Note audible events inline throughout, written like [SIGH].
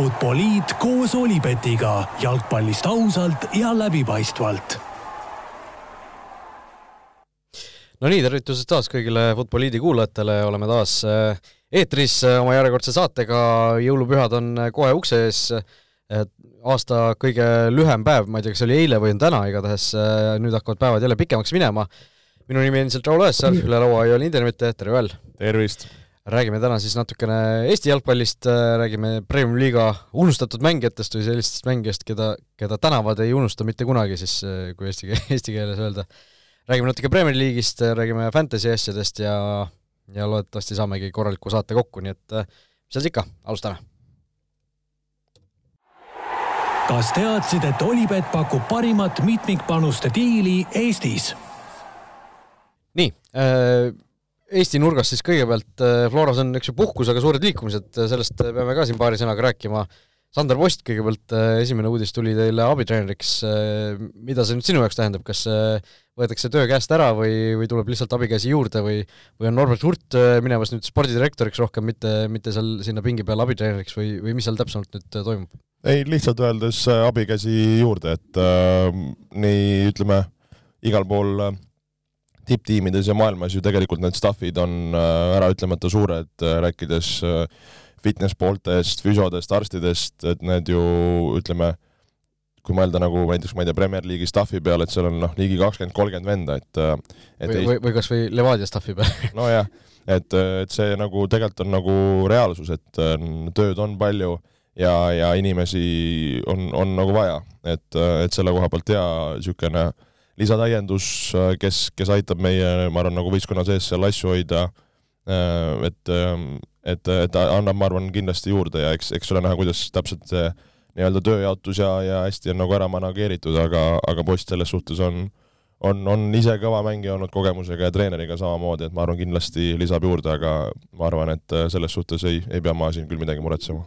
Futboliit koos Olipetiga jalgpallist ausalt ja läbipaistvalt. no nii, tervitused taas kõigile Futboliidi kuulajatele, oleme taas äh, eetris äh, oma järjekordse saatega, jõulupühad on äh, kohe ukse ees, aasta kõige lühem päev, ma ei tea, kas oli eile või on täna, igatahes nüüd hakkavad päevad jälle pikemaks minema. minu nimi on endiselt Raul Õessar, üle laua Joel Internetti, tere Joel! tervist! Räägime täna siis natukene Eesti jalgpallist, räägime Premium liiga unustatud mängijatest või sellistest mängijast, keda, keda tänavad ei unusta mitte kunagi siis, kui eesti, [LAUGHS] eesti keeles öelda. räägime natuke Premier League'ist, räägime fantasy asjadest ja, ja loodetavasti saamegi korraliku saate kokku, nii et mis seal siis ikka, alustame! kas teadsid, et Olipet pakub parimat mitmikpanuste diili Eestis? nii äh,, Eesti nurgas siis kõigepealt äh, Floras on, eks ju, puhkus, aga suured liikumised, äh, sellest peame ka siin paari sõnaga rääkima. Sander Post kõigepealt, äh, esimene uudis tuli teile abitreeneriks, mida see nüüd sinu jaoks tähendab, kas võetakse töö käest ära või, või tuleb lihtsalt abikäsi juurde või või on Norbert Hurt minemas nüüd spordidirektoriks rohkem, mitte, mitte seal sinna pingi peale abitreeneriks või, või mis seal täpsemalt nüüd toimub? ei, lihtsalt öeldes abikäsi juurde, et äh, nii ütleme, igal pool äh, tipptiimides ja maailmas ju tegelikult need staff'id on äh, äraütlemata suured, äh, rääkides äh, fitness pooltest, füsiodest, arstidest, et need ju ütleme, kui mõelda nagu näiteks, ma ei tea, Premier League'i staffi peale, et seal on noh, ligi kakskümmend, kolmkümmend venda, et et või, või, või kas või Levadia staffi peale. [LAUGHS] Nojah, et, et see nagu tegelikult on nagu reaalsus, et tööd on palju ja, ja inimesi on, on nagu vaja, et, et selle koha pealt hea niisugune äh, lisatäiendus, äh, kes, kes aitab meie, ma arvan, nagu võistkonna sees seal asju hoida, äh, et, ähm, et, et annab, ma arvan, kindlasti juurde ja eks, eks ole näha, kuidas täpselt see nii-öelda tööjaotus ja, ja hästi on nagu ära manageeritud, aga, aga poiss selles suhtes on, on, on ise kõva mängija olnud kogemusega ja treeneriga samamoodi, et ma arvan, kindlasti lisab juurde, aga ma arvan, et äh, selles suhtes ei, ei pea ma siin küll midagi muretsema.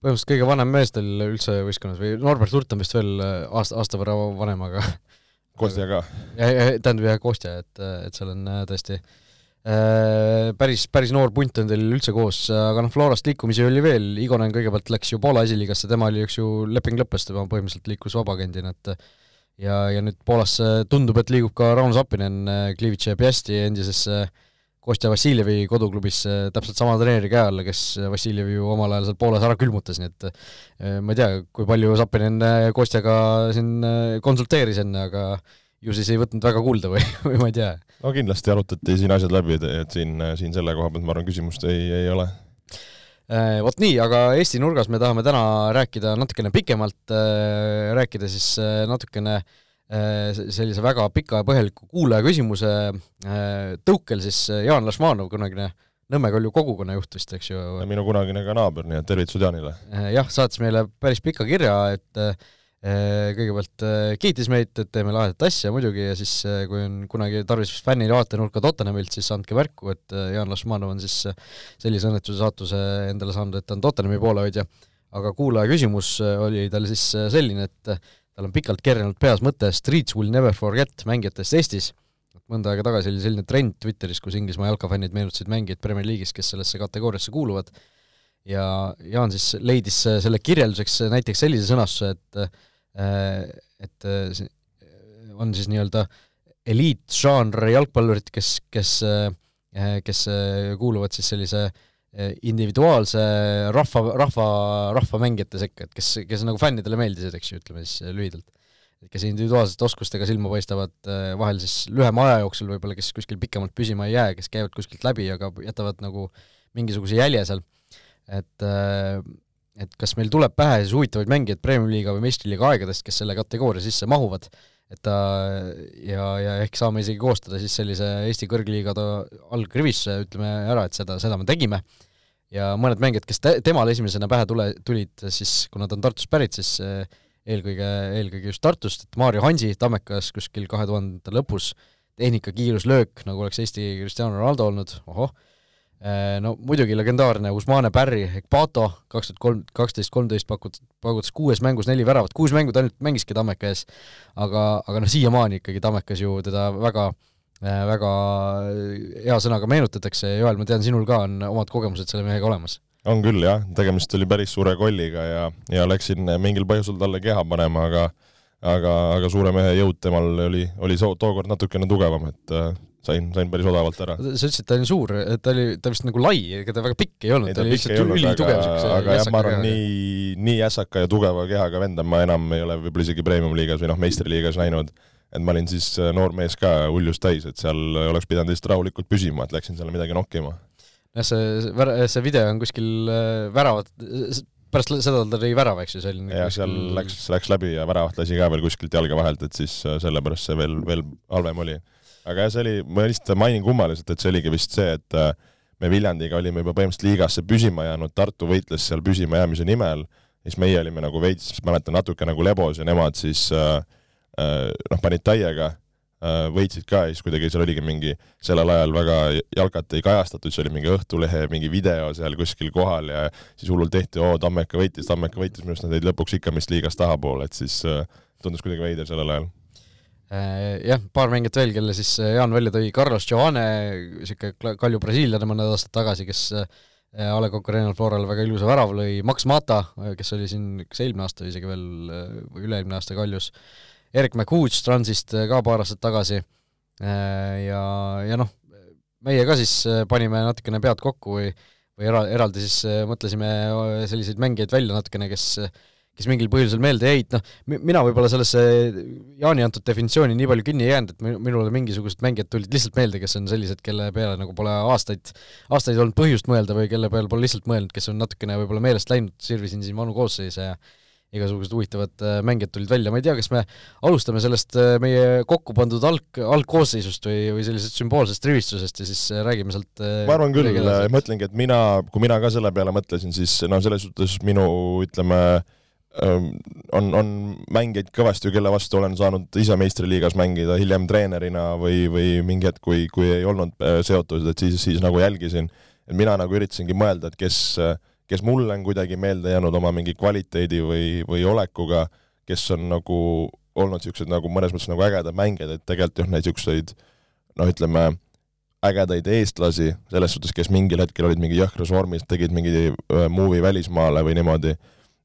Põhimõtteliselt kõige vanem mees teil üldse võistkonnas või Norbert Hurt on vist veel aasta, aasta võrra vanem, aga [LAUGHS] Kostja ka. tähendab jah, Kostja, et, et seal on äh, tõesti äh, päris, päris noor punt on teil üldse koos, aga noh, Florast liikumisi oli veel, Igonen kõigepealt läks ju Poola esiliigasse, tema oli, eks ju, leping lõppes, tema põhimõtteliselt liikus vabaagendina, et ja, ja nüüd Poolasse tundub, et liigub ka Rauno Zappinen Klivitši ja Piasti endisesse äh, Kostja Vassiljevi koduklubis täpselt sama treeneri käe alla, kes Vassiljevi ju omal ajal seal Poolas ära külmutas, nii et eh, ma ei tea, kui palju Zappinen Kostjaga siin eh, konsulteeris enne, aga ju siis ei võtnud väga kuulda või, [LAUGHS] või ma ei tea. no kindlasti arutati siin asjad läbi, et siin, siin selle koha pealt ma arvan, küsimust ei, ei ole eh, Vot nii, aga Eesti nurgas me tahame täna rääkida natukene pikemalt, rääkida siis natukene äh, Äh, sellise väga pika ja põhjaliku kuulaja küsimuse äh, tõukel siis äh, Jaan Lašmanov, kunagine Nõmme Kalju kogukonnajuht vist, eks ju. minu kunagine ka naaber, nii et tervitused Jaanile. jah, saatis meile päris pika kirja, et kõigepealt kiitis meid, et teeme lahedat asja muidugi ja siis kui on kunagi tarvis fännile vaatenurka Tottenhamilt, siis andke märku, et Jaan Lašmanov on siis sellise õnnetuse saatuse endale saanud, et ta on Tottenhami poolehoidja. aga kuulaja küsimus oli tal siis selline, et tal on pikalt kerjanud peas mõte Streets will never forget mängijatest Eestis, mõnda aega tagasi oli selline trend Twitteris, kus Inglismaa jalkafännid meenutasid mängijaid Premier League'is, kes sellesse kategooriasse kuuluvad, ja Jaan siis leidis selle kirjelduseks näiteks sellise sõnastuse, et et on siis nii-öelda eliitžanr jalgpallurid, kes, kes, kes kuuluvad siis sellise äh, individuaalse rahva, rahva, rahvamängijate sekka, et kes, kes nagu fännidele meeldisid, eks ju, ütleme siis lühidalt. kes individuaalsete oskustega silma paistavad, eh, vahel siis lühema aja jooksul võib-olla, kes kuskil pikemalt püsima ei jää, kes käivad kuskilt läbi, aga jätavad nagu mingisuguse jälje seal. et eh, et kas meil tuleb pähe siis huvitavaid mängijaid Premium-liiga või meistriliiga aegadest, kes selle kategooria sisse mahuvad, et ta ja, ja ehk saame isegi koostada siis sellise Eesti kõrgliiga algrivisse, ütleme ära, et seda, seda me tegime, ja mõned mängijad, kes te, temale esimesena pähe tule, tulid, siis kuna ta on Tartust pärit, siis eh, eelkõige, eelkõige just Tartust, et Maarjo Hansi Tammekas kuskil kahe tuhandete lõpus, tehnika, kiirus, löök, nagu oleks Eesti Cristiano Ronaldo olnud, ohoh, no muidugi legendaarne Usmane Barry ehk Pato, kaks tuhat kolm, kaksteist, kolmteist pakut-, pakutas kuues mängus neli väravat, kuus mängu ta ainult mängiski Tammeka ees, aga, aga noh, siiamaani ikkagi Tammekas ju teda väga äh, väga hea sõnaga meenutatakse ja Joel, ma tean, sinul ka on omad kogemused selle mehega olemas. On küll jah, tegemist oli päris suure kolliga ja, ja läksin mingil põhjusel talle keha panema, aga aga, aga suure mehe jõud temal oli, oli tookord natukene tugevam, et äh, sain, sain päris odavalt ära. sa ütlesid, et ta oli suur, et ta oli, ta vist nagu lai, ega ta väga pikk ei olnud, ta oli lihtsalt ülitugev siukse aga jah, ma arvan, nii, nii ässaka ja tugeva kehaga venda ma enam ei ole võib-olla isegi premium-liigas või noh, meistriliigas näinud. et ma olin siis äh, noor mees ka uljust täis, et seal oleks pidanud lihtsalt rahulikult püsima, et läksin seal midagi nokkima jah, see, see video on kuskil äh, väravat, pärast seda ta tõi värava, eks ju, see oli jah, seal läks, läks läbi ja väravat lasi ka veel kuskilt jalge vahelt, et siis äh, sellepärast see veel, veel halvem oli. Aga jah, see oli, ma lihtsalt mainin kummaliselt, et see oligi vist see, et äh, me Viljandiga olime juba põhimõtteliselt liigasse püsima jäänud, Tartu võitles seal püsima jäämise nimel, siis meie olime nagu veits, mäletan, natuke nagu lebos ja nemad siis äh, noh, panid täiega Äh, võitsid ka ja siis kuidagi seal oligi mingi, sellel ajal väga jalkat ei kajastatud, see oli mingi Õhtulehe mingi video seal kuskil kohal ja siis hullult tehti, oo, Tammeka võitis, Tammeka võitis, minu arust nad jäid lõpuks ikka vist liigast tahapoole, et siis äh, tundus kuidagi veider sellel ajal. äh, jah, paar mängijat veel, kelle siis Jaan välja tõi, Carlos Joane, niisugune kalju brasiillane mõned aastad tagasi, kes A Le Coq Arena'l Floral väga ilusa värava lõi, Max Mata, kes oli siin kas eelmine aasta isegi veel või üle-eelmine aasta kaljus, Erik McHooch Transist äh, ka paar aastat tagasi. Äh, ja, ja noh, meie ka siis äh, panime natukene pead kokku või, või era-, eraldi siis mõtlesime selliseid mängijaid välja natukene, kes kes mingil põhjusel meelde jäid, noh, mina võib-olla sellesse Jaani antud definitsiooni nii palju kinni ei jäänud, et minule mingisugused mängijad tulid lihtsalt meelde, kes on sellised, kelle peale nagu pole aastaid, aastaid olnud põhjust mõelda või kelle peale pole lihtsalt mõelnud, kes on natukene võib-olla meelest läinud, sirvisin siin vanu koosseise ja igasugused huvitavad äh, mängijad tulid välja, ma ei tea, kas me alustame sellest äh, meie kokku pandud alg, algkoosseisust või, või sellisest sümboolsest rivistusest ja siis äh, räägime sealt ma arvan küll, mõtlengi, et mina, kui mina ka selle peale mõtlesin, siis no selles suhtes minu ütleme, ähm, on, on mängijaid kõvasti, kelle vastu olen saanud ise meistriliigas mängida, hiljem treenerina või, või mingi hetk, kui, kui ei olnud seotud, et siis, siis nagu jälgisin. et mina nagu üritasingi mõelda, et kes kes mulle on kuidagi meelde jäänud oma mingi kvaliteedi või, või olekuga, kes on nagu olnud niisugused nagu mõnes mõttes nagu ägedad mängijad, et tegelikult jah, neid niisuguseid noh, ütleme, ägedaid eestlasi, selles suhtes, kes mingil hetkel olid mingi jõhkras vormis, tegid mingi movie välismaale või niimoodi,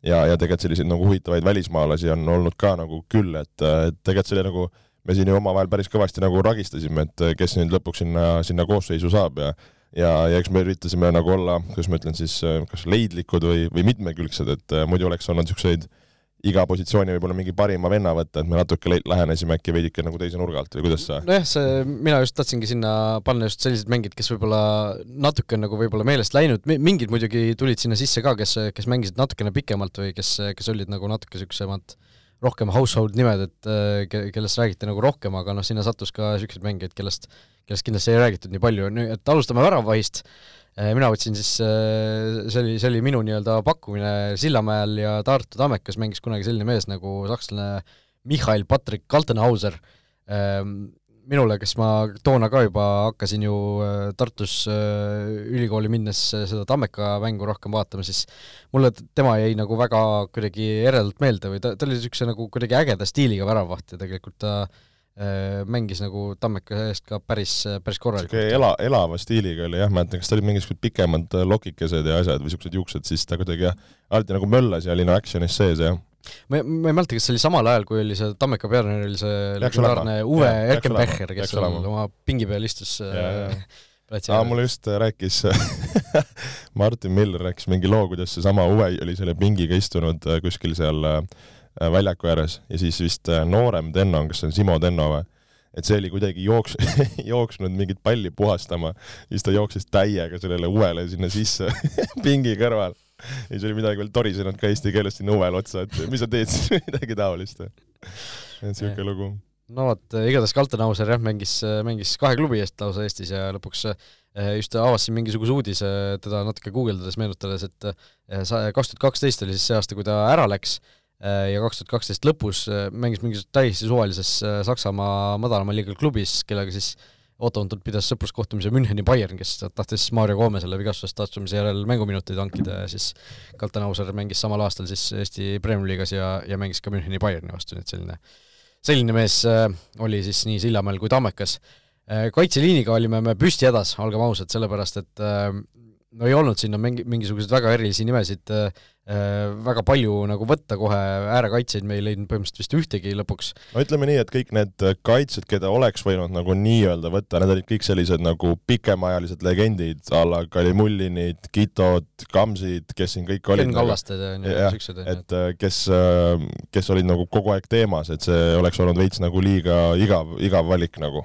ja, ja tegelikult selliseid nagu huvitavaid välismaalasi on olnud ka nagu küll, et, et tegelikult see oli nagu, me siin ju omavahel päris kõvasti nagu ragistasime, et kes nüüd lõpuks sinna, sinna koosseisu saab ja ja, ja eks me üritasime nagu olla, kuidas ma ütlen siis, äh, kas leidlikud või, või mitmekülgsed, et äh, muidu oleks olnud niisuguseid iga positsiooni võib-olla mingi parima venna võtta, et me natuke lähenesime äkki veidike nagu teise nurga alt või kuidas sa? nojah, see, mina just tahtsingi sinna panna just sellised mängijad, kes võib-olla natuke on nagu võib-olla meelest läinud, mingid muidugi tulid sinna sisse ka, kes, kes mängisid natukene pikemalt või kes, kes olid nagu natuke niisugusemad rohkem household nimed, et ke-, kellest räägiti nagu rohkem, aga noh, sinna sattus ka niisuguseid mängijaid, kellest kellest kindlasti ei räägitud nii palju, nüüd et alustame väravvahist, eh, mina võtsin siis, eh, see oli, see oli minu nii-öelda pakkumine, Sillamäel ja Tartu Tammekas mängis kunagi selline mees nagu sakslane Mihhail Patrik Kaltenhauser, ehm, minule, kes ma toona ka juba hakkasin ju eh, Tartus ülikooli minnes seda Tammeka mängu rohkem vaatama, siis mulle tema jäi nagu väga kuidagi eredalt meelde või ta, ta oli niisuguse nagu kuidagi ägeda stiiliga väravvaht ja tegelikult ta Äh, mängis nagu Tammeka eest ka päris, päris korralikult. ela, elava stiiliga oli jah, mäletan, kas tal olid mingisugused pikemad äh, lokikesed ja asjad või niisugused juuksed, siis ta kuidagi jah, alati nagu möllas ja oli no action'is sees, jah. ma, ma ei mäleta, kas see oli samal ajal, kui oli see Tammeka peatreener, oli see legendaarne Uwe Erkenbecher, kes oma pingi peal istus äh, aa, mulle just rääkis [LAUGHS] Martin Miller rääkis mingi loo, kuidas seesama Uwe oli selle pingiga istunud kuskil seal äh, Äh, väljaku ääres ja siis vist äh, noorem Tenno, kas see on Simo Tenno või? et see oli kuidagi jooks-, [LAUGHS] jooksnud mingit palli puhastama, siis ta jooksis täiega sellele uvele sinna sisse [LAUGHS] pingi kõrval. ja siis oli midagi veel torisenud ka eesti keeles sinna uvele otsa, et mis sa teed siis [LAUGHS] midagi taolist. et siuke lugu. no vot, igatahes Kaltenhauser jah, mängis, mängis kahe klubi eest lausa Eestis ja lõpuks just avastasin mingisuguse uudise teda natuke guugeldades, meenutades, et kaks tuhat kaksteist oli siis see aasta, kui ta ära läks Äh, ja kaks tuhat kaksteist lõpus äh, mängis mingis täiesti suvalises äh, Saksamaa madalama liiga klubis, kellega siis ootamatult pidas sõpruskohtumise Müncheni Bayern, kes tahtis Mario Gomezele vigastusest taastumise järel mänguminuteid hankida ja siis Kaltenhauser mängis samal aastal siis Eesti Premium-liigas ja, ja mängis ka Müncheni Bayerni vastu, nii et selline selline mees äh, oli siis nii Sillamäel kui Tammekas äh,. kaitseliiniga olime me püsti hädas, olgem ausad, sellepärast et äh, no ei olnud sinna mingi, mingisuguseid väga erilisi nimesid äh, äh, väga palju nagu võtta kohe, äärekaitsjaid me ei leidnud põhimõtteliselt vist ühtegi lõpuks. no ütleme nii, et kõik need kaitsjad, keda oleks võinud nagu nii-öelda võtta, need olid kõik sellised nagu pikemaajalised legendid, a la Kalimullinid, Kitod, Kamsid, kes siin kõik olid. Ken Kallasted ja niisugused. et äh, kes, äh, kes olid nagu kogu aeg teemas, et see oleks olnud veits nagu liiga igav, igav valik nagu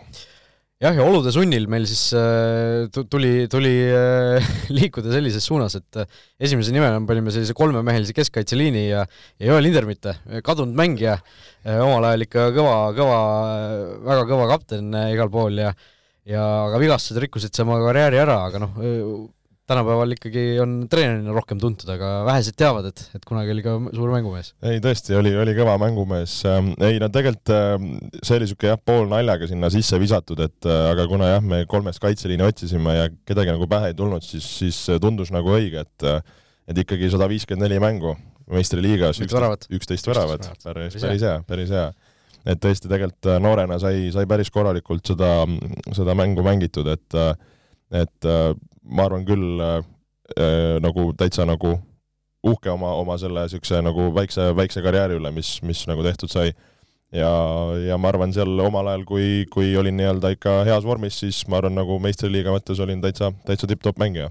jah, ja olude sunnil meil siis äh, tuli, tuli äh, [LAUGHS] liikuda sellises suunas, et äh, esimese nimena panime sellise kolmemehelise keskkaitseliini ja ja Joel Lindermitte, kadunud mängija, omal ajal ikka kõva, kõva, väga kõva kapten igal pool ja ja aga vigastused rikkusid tema karjääri ära, aga noh, tänapäeval ikkagi on treenerina rohkem tuntud, aga vähesed teavad, et, et kunagi oli ka suur mängumees. ei tõesti, oli, oli kõva mängumees. Ähm, ei no tegelikult ähm, see oli niisugune jah, poolnaljaga sinna sisse visatud, et äh, aga kuna jah, me kolmest kaitseliini otsisime ja kedagi nagu pähe ei tulnud, siis, siis tundus nagu õige, et äh, et ikkagi sada viiskümmend neli mängu meistriliigas, üksteist väravat, päris, päris hea, päris hea et tõesti tegelikult äh, noorena sai, sai päris korralikult seda, seda mängu mängitud, et et ma arvan küll äh, äh, nagu täitsa nagu uhke oma, oma selle niisuguse nagu väikse, väikse karjääri üle, mis, mis nagu tehtud sai. ja, ja ma arvan, seal omal ajal, kui, kui olin nii-öelda ikka heas vormis, siis ma arvan, nagu meistriliiga mõttes olin täitsa, täitsa tipp-topp mängija.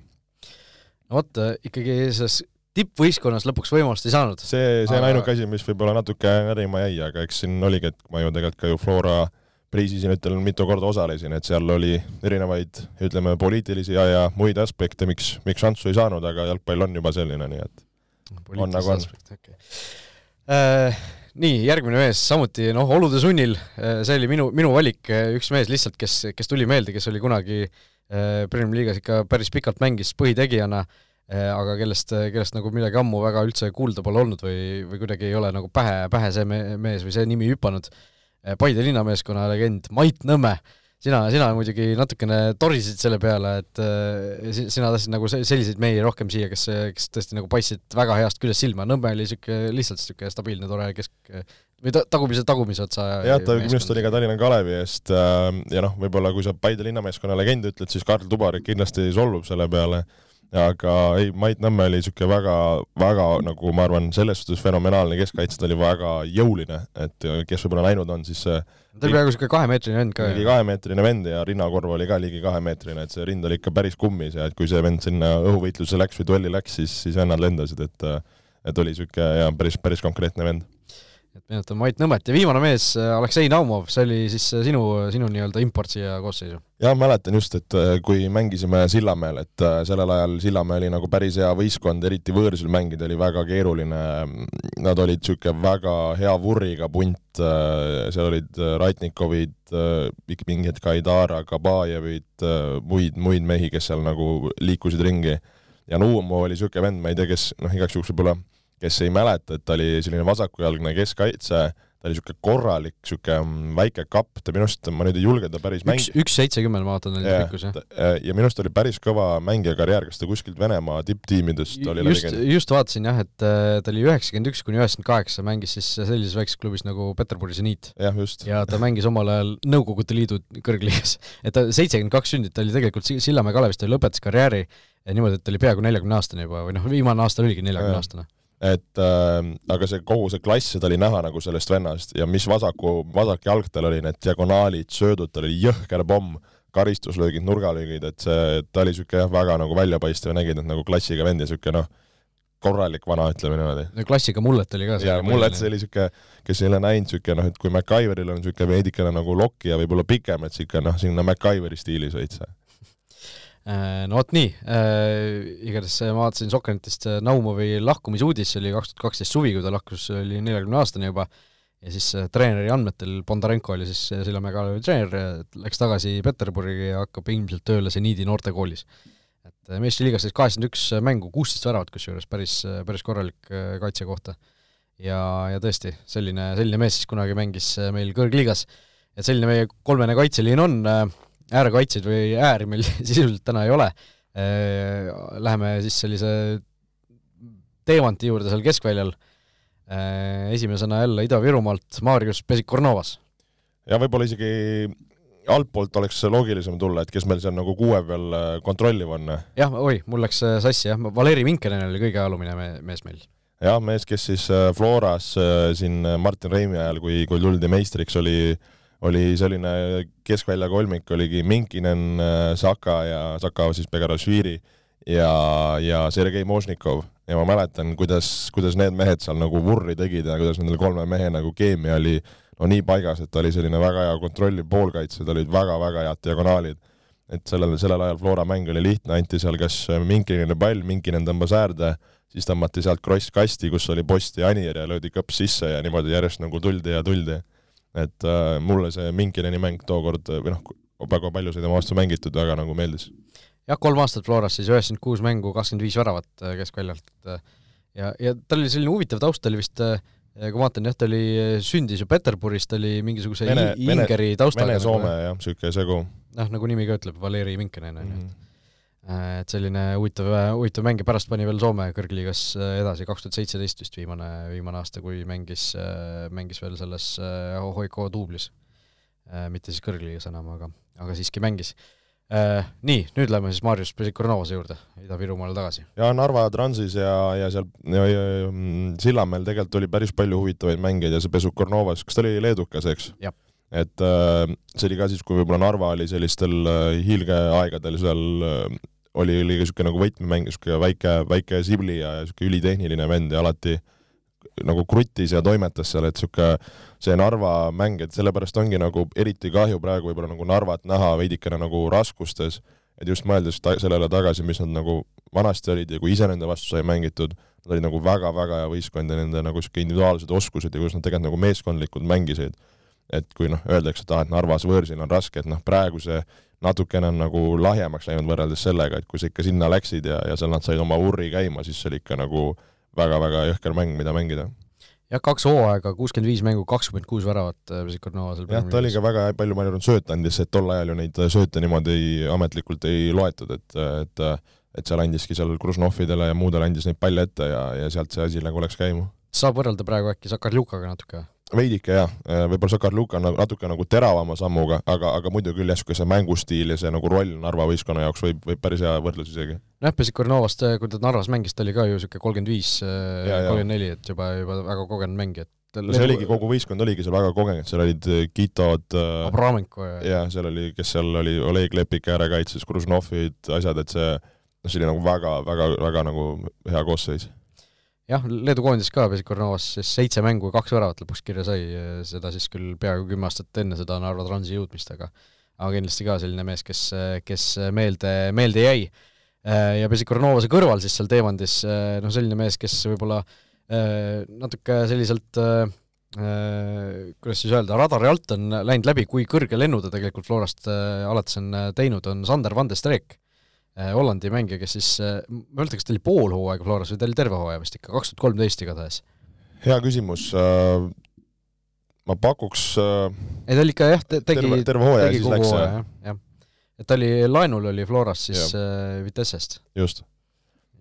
no vot, ikkagi selles tippvõistkonnas lõpuks võimalust ei saanud. see, see on aga... ainuke asi, mis võib-olla natuke närima jäi, aga eks siin oligi, et ma ju tegelikult ka ju Flora äh, priisisünnitel mitu korda osalesin, et seal oli erinevaid, ütleme, poliitilisi ja, ja muid aspekte, miks, miks šanssu ei saanud, aga jalgpall on juba selline, nii et on nagu on. Okay. Äh, nii, järgmine mees, samuti noh, olude sunnil, äh, see oli minu, minu valik, äh, üks mees lihtsalt, kes, kes tuli meelde, kes oli kunagi äh, Premier League'is ikka päris pikalt mängis põhitegijana äh,, aga kellest, kellest nagu midagi ammu väga üldse kuulda pole olnud või, või kuidagi ei ole nagu pähe, pähe see mees või see nimi hüpanud äh,, Paide linnameeskonna legend Mait Nõmme, sina, sina muidugi natukene torisid selle peale, et äh, sina tahtsid nagu selliseid mehi rohkem siia, kes, kes tõesti nagu paistsid väga heast küljest silma, Nõmme oli niisugune lihtsalt niisugune stabiilne, tore kesk või ta, tagumise, tagumise otsa jah, ta minu arust oli ka Tallinna Kalevi eest äh, ja noh, võib-olla kui sa Paide linnameeskonna legend ütled, siis Karl Tubarik kindlasti solvub selle peale aga ei, Mait Nõmme oli niisugune väga, väga nagu ma arvan, selles suhtes fenomenaalne keskkaitse, ta oli väga jõuline, et kes võib-olla näinud on, siis see ta oli peaaegu niisugune kahemeetrine vend ka. ligi kahemeetrine vend ja rinnakorv oli ka ligi kahemeetrine, et see rind oli ikka päris kummis ja et kui see vend sinna õhuvõitlusse läks või duelli läks, siis, siis vennad lendasid, et et oli niisugune jaa, päris, päris konkreetne vend et meenutame Mait Nõmmet ja viimane mees, äh, Aleksei Naumov, see oli siis äh, sinu, sinu nii-öelda import siia koosseisu? jah, mäletan just, et äh, kui mängisime Sillamäel, et sellel ajal Sillamäe oli nagu päris hea võistkond, eriti võõrsil mängida oli väga keeruline, nad olid niisugune väga hea vurriga punt, seal olid Ratnikovid, mingi hetk Aidara, Kabajevid, muid, muid mehi, kes seal nagu liikusid ringi. ja Naumov oli niisugune vend, ma ei tea, kes noh, igaks juhuks võib-olla kes ei mäleta, et ta oli selline vasakujalgne keskkaitse, ta oli niisugune korralik, niisugune mm, väike kapp, ta minu arust, ma nüüd ei julge ta päris mängida. üks seitsekümmend, ma vaatan, oli pikkus, jah? ja minu arust oli päris kõva mängija karjäär, kas ta kuskilt Venemaa tipptiimidest oli just, just vaatasin jah, et äh, ta oli üheksakümmend üks kuni üheksakümmend kaheksa, mängis siis sellises väikses klubis nagu Peterburi just. ja ta mängis omal ajal Nõukogude Liidu kõrgliigas. [LAUGHS] et ta seitsekümmend kaks sündit, ta oli tegelikult Sillamäe Kalevist, ta lõpetas karjääri niimoodi, et ta oli peaaegu neljakümne aastane juba või noh, viimane aasta oligi neljakümne aastane et äh, aga see kogu see klass, seda oli näha nagu sellest vennast ja mis vasaku, vasak jalg tal oli, need diagonaalid, söödud, tal oli jõhker pomm, karistuslöögid, nurgalöögid, et see, ta oli niisugune jah, väga nagu väljapaistev, nägid, et nagu klassiga vend ja niisugune noh, korralik vana, ütleme niimoodi. no klassiga mullet oli ka. jaa, mullet see oli niisugune, kes ei ole näinud, niisugune noh, et kui MacGyveril on niisugune veidikene nagu lokk ja võib-olla pikem, et niisugune noh, sinna MacGyveri stiilis veits no vot nii, äh, igatahes ma vaatasin Sokkernitist Naumovi lahkumisuudis, see oli kaks tuhat kaksteist suvi, kui ta lahkus, oli neljakümne aastane juba, ja siis äh, treeneri andmetel Bondarenko oli siis Sillamäe Kalevi treener, läks tagasi Peterburi ja hakkab ilmselt tööle seniidi noortekoolis. et meistrite liigas siis kaheksakümmend üks mängu, kuusteist väravat kusjuures, päris, päris korralik kaitse kohta. ja, ja tõesti, selline, selline mees siis kunagi mängis meil kõrgliigas. et selline meie kolmene kaitseliin on äh,, äärekaitsjaid või ääri meil [LAUGHS] sisuliselt täna ei ole. Äh, läheme siis sellise teemanti juurde seal keskväljal. Äh, esimesena jälle Ida-Virumaalt Marius Pesik-Kornovas. ja võib-olla isegi altpoolt oleks loogilisem tulla, et kes meil seal nagu kuue peal äh, kontrolliv on. jah, oi, mul läks äh, sassi jah, Valeri Minkenen oli kõige alumine mees meil. jah, mees, kes siis Floras siin Martin Reimi ajal, kui, kui tuldi meistriks, oli oli selline keskvälja kolmik, oligi Minkinen, Saka ja Saka siis Begarašvili ja, ja Sergei Možnikov ja ma mäletan, kuidas, kuidas need mehed seal nagu vurri tegid ja kuidas nendel kolme mehe nagu keemia oli no nii paigas, et oli selline väga hea kontrolliv poolkaitse, tal olid väga-väga head diagonaalid. et sellel, sellel ajal Flora mäng oli lihtne, anti seal kas Minkinile pall, Minkinen tõmbas äärde, siis tõmmati sealt kross kasti, kus oli Post ja Anier ja löödi kõps sisse ja niimoodi järjest nagu tuldi ja tuldi. Et äh, mulle see Minkineni mäng tookord või noh, väga palju sai tema vastu mängitud, väga nagu meeldis jah, kolm aastat Floras, siis üheksakümmend kuus mängu, kakskümmend viis väravat äh, keskväljalt. Äh, ja, ja tal oli selline huvitav taust, ta oli vist äh, kui ma vaatan jah, ta oli, sündis ju Peterburis, ta oli mingisuguse Vene, Ingeri taustaga. Vene-Soome nagu, jah, niisugune segu. noh, nagu nimi ka ütleb, Valeri Minkinen on ju et et selline huvitav, huvitav mäng ja pärast pani veel Soome kõrgliigas edasi, kaks tuhat seitseteist vist viimane, viimane aasta, kui mängis, mängis veel selles Hoiko duublis. mitte siis kõrgliigas enam, aga, aga siiski mängis Äh, nii, nüüd lähme siis Marius Pesikornovase juurde, Ida-Virumaale tagasi. ja Narva Transis ja, ja seal ja, ja, ja, mm, Sillamäel tegelikult oli päris palju huvitavaid mängijaid ja see Pesukornovas, kas ta oli leedukas, eks? et äh, see oli ka siis, kui võib-olla Narva oli sellistel äh, hiilgeaegadel seal äh, oli, oli ka niisugune nagu võtmemäng, niisugune väike, väike sibli ja niisugune ülitehniline vend ja alati nagu kruttis ja toimetas seal, et niisugune see Narva mäng, et sellepärast ongi nagu eriti kahju praegu võib-olla nagu Narvat näha veidikene nagu raskustes, et just mõeldes ta sellele tagasi, mis nad nagu vanasti olid ja kui ise nende vastu sai mängitud, nad olid nagu väga-väga hea võistkond ja nende nagu niisugune individuaalsed oskused ja kuidas nad tegelikult nagu meeskondlikult mängisid. et kui noh, öeldakse, et ah, et Narvas võõrsil on raske, et noh, praegu see natukene on nagu lahjemaks läinud võrreldes sellega, et kui sa ikka sinna läksid ja, ja seal nad said oma urri käima, siis see oli ikka nagu väga-väga jõhker mäng, mida mängida jah, kaks hooaega, kuuskümmend viis mängu, kakskümmend kuus väravat Vesikornova seal jah, ta oli ka väga palju mänginud sööte andis, et tol ajal ju neid sööte niimoodi ei, ametlikult ei loetud, et, et et seal andiski seal Kružnovile ja muudele andis neid palle ette ja, ja sealt see asi nagu läks käima. saab võrrelda praegu äkki Sakarjukaga natuke? Veidike jah, võib-olla Sakarluka on natuke nagu teravama sammuga, aga, aga muidu küll jah, see mängustiil ja see nagu roll Narva võistkonna jaoks võib, võib päris hea võrdlus isegi. nojah, Pesikornovast, kui ta Narvas mängis, ta oli ka ju niisugune kolmkümmend viis, kolmkümmend neli, et juba, juba väga kogenud mängija, et no see oligi, kogu võistkond oligi seal väga kogenud, seal olid Kitod äh, Abramenko ja jah, seal oli, kes seal oli, Oleg Lepik äärekaitses, Kružnovid, asjad, et see noh, see oli nagu väga, väga, väga nagu hea koosseis jah, Leedu koondis ka Pesikornovas siis seitse mängu ja kaks väravat lõpuks kirja sai, seda siis küll peaaegu kümme aastat enne seda Narva Transi jõudmist, aga aga kindlasti ka selline mees, kes, kes meelde, meelde jäi. Ja Pesikornovase kõrval siis seal teemandis noh, selline mees, kes võib-olla natuke selliselt kuidas siis öelda, radari alt on läinud läbi, kui kõrge lennu ta tegelikult Florast alates on teinud, on Sander Van de Streek Hollandi mängija, kes siis, äh, ma ei mäleta, kas ta oli pool hooaega Floras või ta oli terve hooaja vist ikka, kaks tuhat kolmteist igatahes. hea küsimus, äh, ma pakuks ei ta oli ikka jah, tegi terve, terve hooaja siis läks, jah, jah. et ta oli, laenul oli Floras siis ja. Vitessest. just.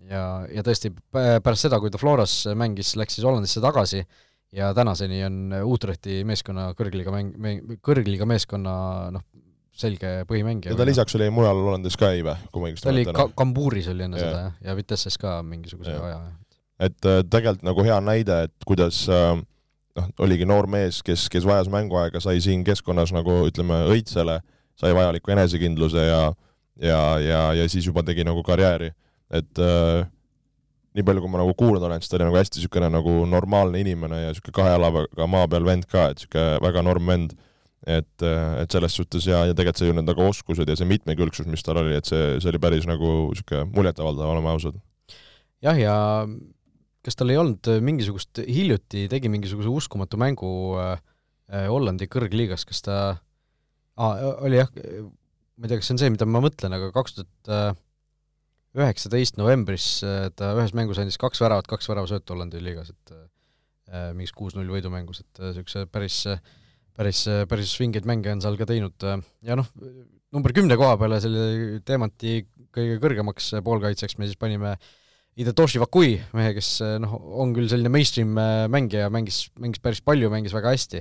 ja, ja tõesti, pärast seda, kui ta Floras mängis, läks siis Hollandisse tagasi ja tänaseni on Utrechti meeskonna kõrgliiga mäng, kõrgliiga meeskonna noh, selge põhimängija. ja ta lisaks oli mujal Hollandis ka ei või, kui ma õigesti mäletan? ta oli ka-, Kambuuris oli enne ja. seda jah, ja Vitesses ka mingisuguse ja. aja. et äh, tegelikult nagu hea näide, et kuidas äh, noh, oligi noor mees, kes, kes vajas mänguaega, sai siin keskkonnas nagu ütleme, õitsele, sai vajaliku enesekindluse ja ja, ja, ja siis juba tegi nagu karjääri, et äh, nii palju, kui ma nagu kuulnud olen, siis ta oli nagu hästi niisugune nagu normaalne inimene ja niisugune kahe jalaga maa peal vend ka, et niisugune väga norm vend et, et selles suhtes ja, ja tegelikult see ju need nagu oskused ja see mitmekülgsus, mis tal oli, et see, see oli päris nagu niisugune muljetavaldav, oleme ausad. jah, ja kas tal ei olnud mingisugust, hiljuti tegi mingisuguse uskumatu mängu äh, Hollandi kõrgliigas, kas ta ah,, oli jah, ma ei tea, kas see on see, mida ma mõtlen, aga kaks tuhat üheksateist novembris äh, ta ühes mängus andis kaks väravat, kaks väravasöötu Hollandi liigas, et äh, mingis kuus-null võidumängus, et niisuguse päris äh, päris, päris vingeid mänge on seal ka teinud ja noh, number kümne koha peale selle teemanti kõige kõrgemaks poolkaitsjaks me siis panime Hidetoshi Vakui, mehe, kes noh, on küll selline mainstream mängija, mängis, mängis päris palju, mängis väga hästi,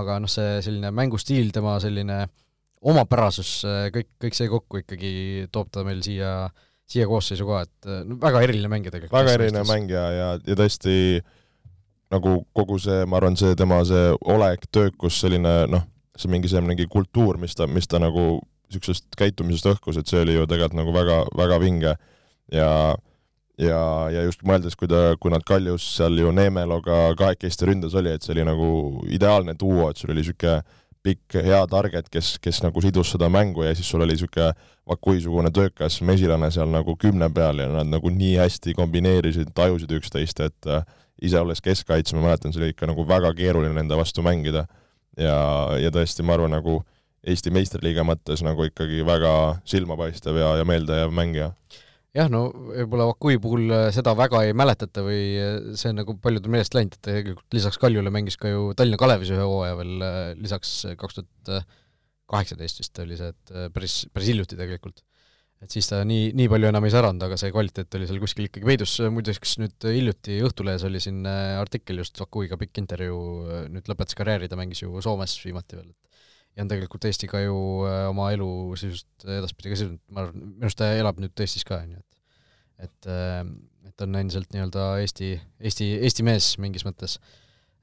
aga noh, see selline mängustiil, tema selline omapärasus, kõik, kõik see kokku ikkagi toob ta meil siia, siia koosseisu ka, et no väga eriline mängija tegelikult. väga eriline mängija ja, ja tõesti nagu kogu see, ma arvan, see tema see olek, töökus, selline noh, see mingi see mingi kultuur, mis ta, mis ta nagu niisugusest käitumisest õhkus, et see oli ju tegelikult nagu väga, väga vinge. Ja ja, ja just mõeldes, kui ta, kui nad Kaljus seal ju Neemeloga kahekesti ründas oli, et see oli nagu ideaalne duo, et sul oli niisugune pikk hea target, kes, kes nagu sidus seda mängu ja siis sul oli niisugune Vakui-sugune töökas mesilane seal nagu kümne peal ja nad nagu nii hästi kombineerisid, tajusid üksteist, et ise olles keskkaitse, ma mäletan, see oli ikka nagu väga keeruline nende vastu mängida. ja, ja tõesti, ma arvan, nagu Eesti meistriliiga mõttes nagu ikkagi väga silmapaistev ja, ja meeldejääv mängija jah, no võib-olla Vakui puhul äh, seda väga ei mäletata või äh, see on nagu paljudel meelest läinud, et tegelikult lisaks Kaljule mängis ka ju Tallinna Kalevis ühe hooaja veel äh, lisaks kaks tuhat kaheksateist vist oli see, et päris, päris hiljuti tegelikult. Et siis ta nii, nii palju enam ei säranud, aga see kvaliteet oli seal kuskil ikkagi peidus, muideks nüüd hiljuti Õhtulehes oli siin artikkel just Vakuiga pikk intervjuu, nüüd lõpetas karjääri, ta mängis ju Soomes viimati veel, et ja on tegelikult Eesti ka ju äh, oma elu sisuliselt edaspidi ka sidunud, ma arvan, minu arust ta elab nüüd Eestis ka, on ju, et et, äh, et on endiselt nii-öelda Eesti, Eesti, Eesti mees mingis mõttes.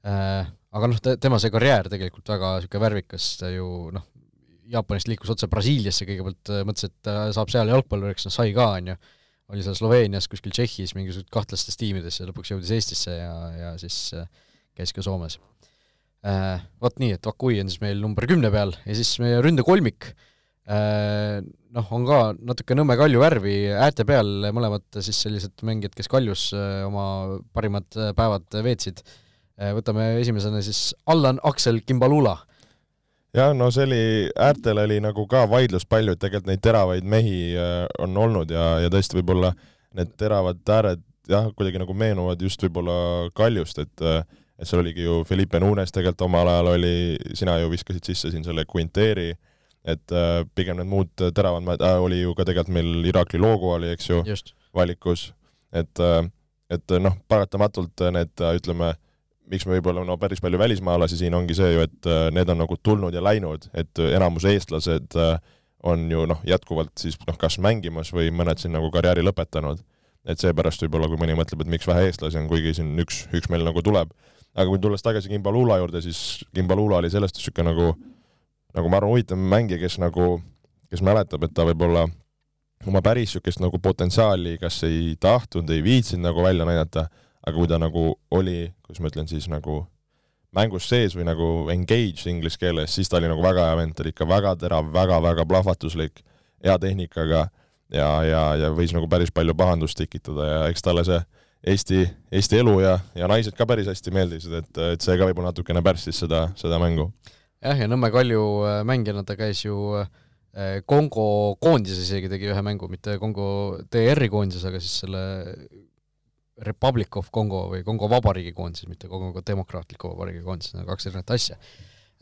Äh, aga noh, tema see karjäär tegelikult väga niisugune värvikas, ta ju noh, Jaapanist liikus otse Brasiiliasse kõigepealt, mõtles, et saab seal jalgpalluriks, noh sai ka, on ju, oli seal Sloveenias, kuskil Tšehhis mingisugused kahtlastes tiimides ja lõpuks jõudis Eestisse ja, ja siis käis ka Soomes äh,. Vot nii, et Vakui on siis meil number kümne peal ja siis meie ründekolmik äh, noh, on ka natuke Nõmme Kalju värvi äärte peal, mõlemad siis sellised mängijad, kes Kaljus äh, oma parimad äh, päevad veetsid äh,. võtame esimesena siis Allan Aksel Kimbalula jah, no see oli, äärtel oli nagu ka vaidlus palju, et tegelikult neid teravaid mehi äh, on olnud ja, ja tõesti võib-olla need teravad ääred jah, kuidagi nagu meenuvad just võib-olla Kaljust, et äh, et seal oligi ju Felipe Nunes tegelikult omal ajal oli, sina ju viskasid sisse siin selle Quinteri, et äh, pigem need muud teravad äh,, oli ju ka tegelikult meil Irakli Loogu oli, eks ju, valikus, et äh,, et noh, paratamatult need äh, ütleme, miks me võib-olla no päris palju välismaalasi siin ongi see ju, et äh, need on nagu tulnud ja läinud, et enamus eestlased äh, on ju noh, jätkuvalt siis noh, kas mängimas või mõned siin nagu karjääri lõpetanud. et seepärast võib-olla, kui mõni mõtleb, et miks vähe eestlasi on, kuigi siin üks, üks meil nagu tuleb aga kui tulles tagasi Kimbalula juurde, siis Kimbalula oli sellest niisugune nagu, nagu ma arvan, huvitav mängija, kes nagu, kes mäletab, et ta võib-olla oma päris niisugust nagu potentsiaali kas ei tahtnud, ei viitsinud nagu välja näidata, aga kui ta nagu oli, kuidas ma ütlen siis nagu mängus sees või nagu engaged inglise keeles, siis ta oli nagu väga hea vend, ta oli ikka väga terav väga,, väga-väga plahvatuslik, hea tehnikaga ja, ja, ja võis nagu päris palju pahandust tekitada ja eks talle see Eesti, Eesti elu ja, ja naised ka päris hästi meeldisid, et, et see ka võib-olla natukene pärssis seda, seda mängu. jah, ja Nõmme Kalju äh, mängijana ta käis ju äh, Kongo koondises isegi tegi ühe mängu, mitte Kongo DR-i koondises, aga siis selle Republic of Congo või Kongo Vabariigi koondises, mitte Kongo Demokraatliku Vabariigi koondises, need on kaks erinevat asja.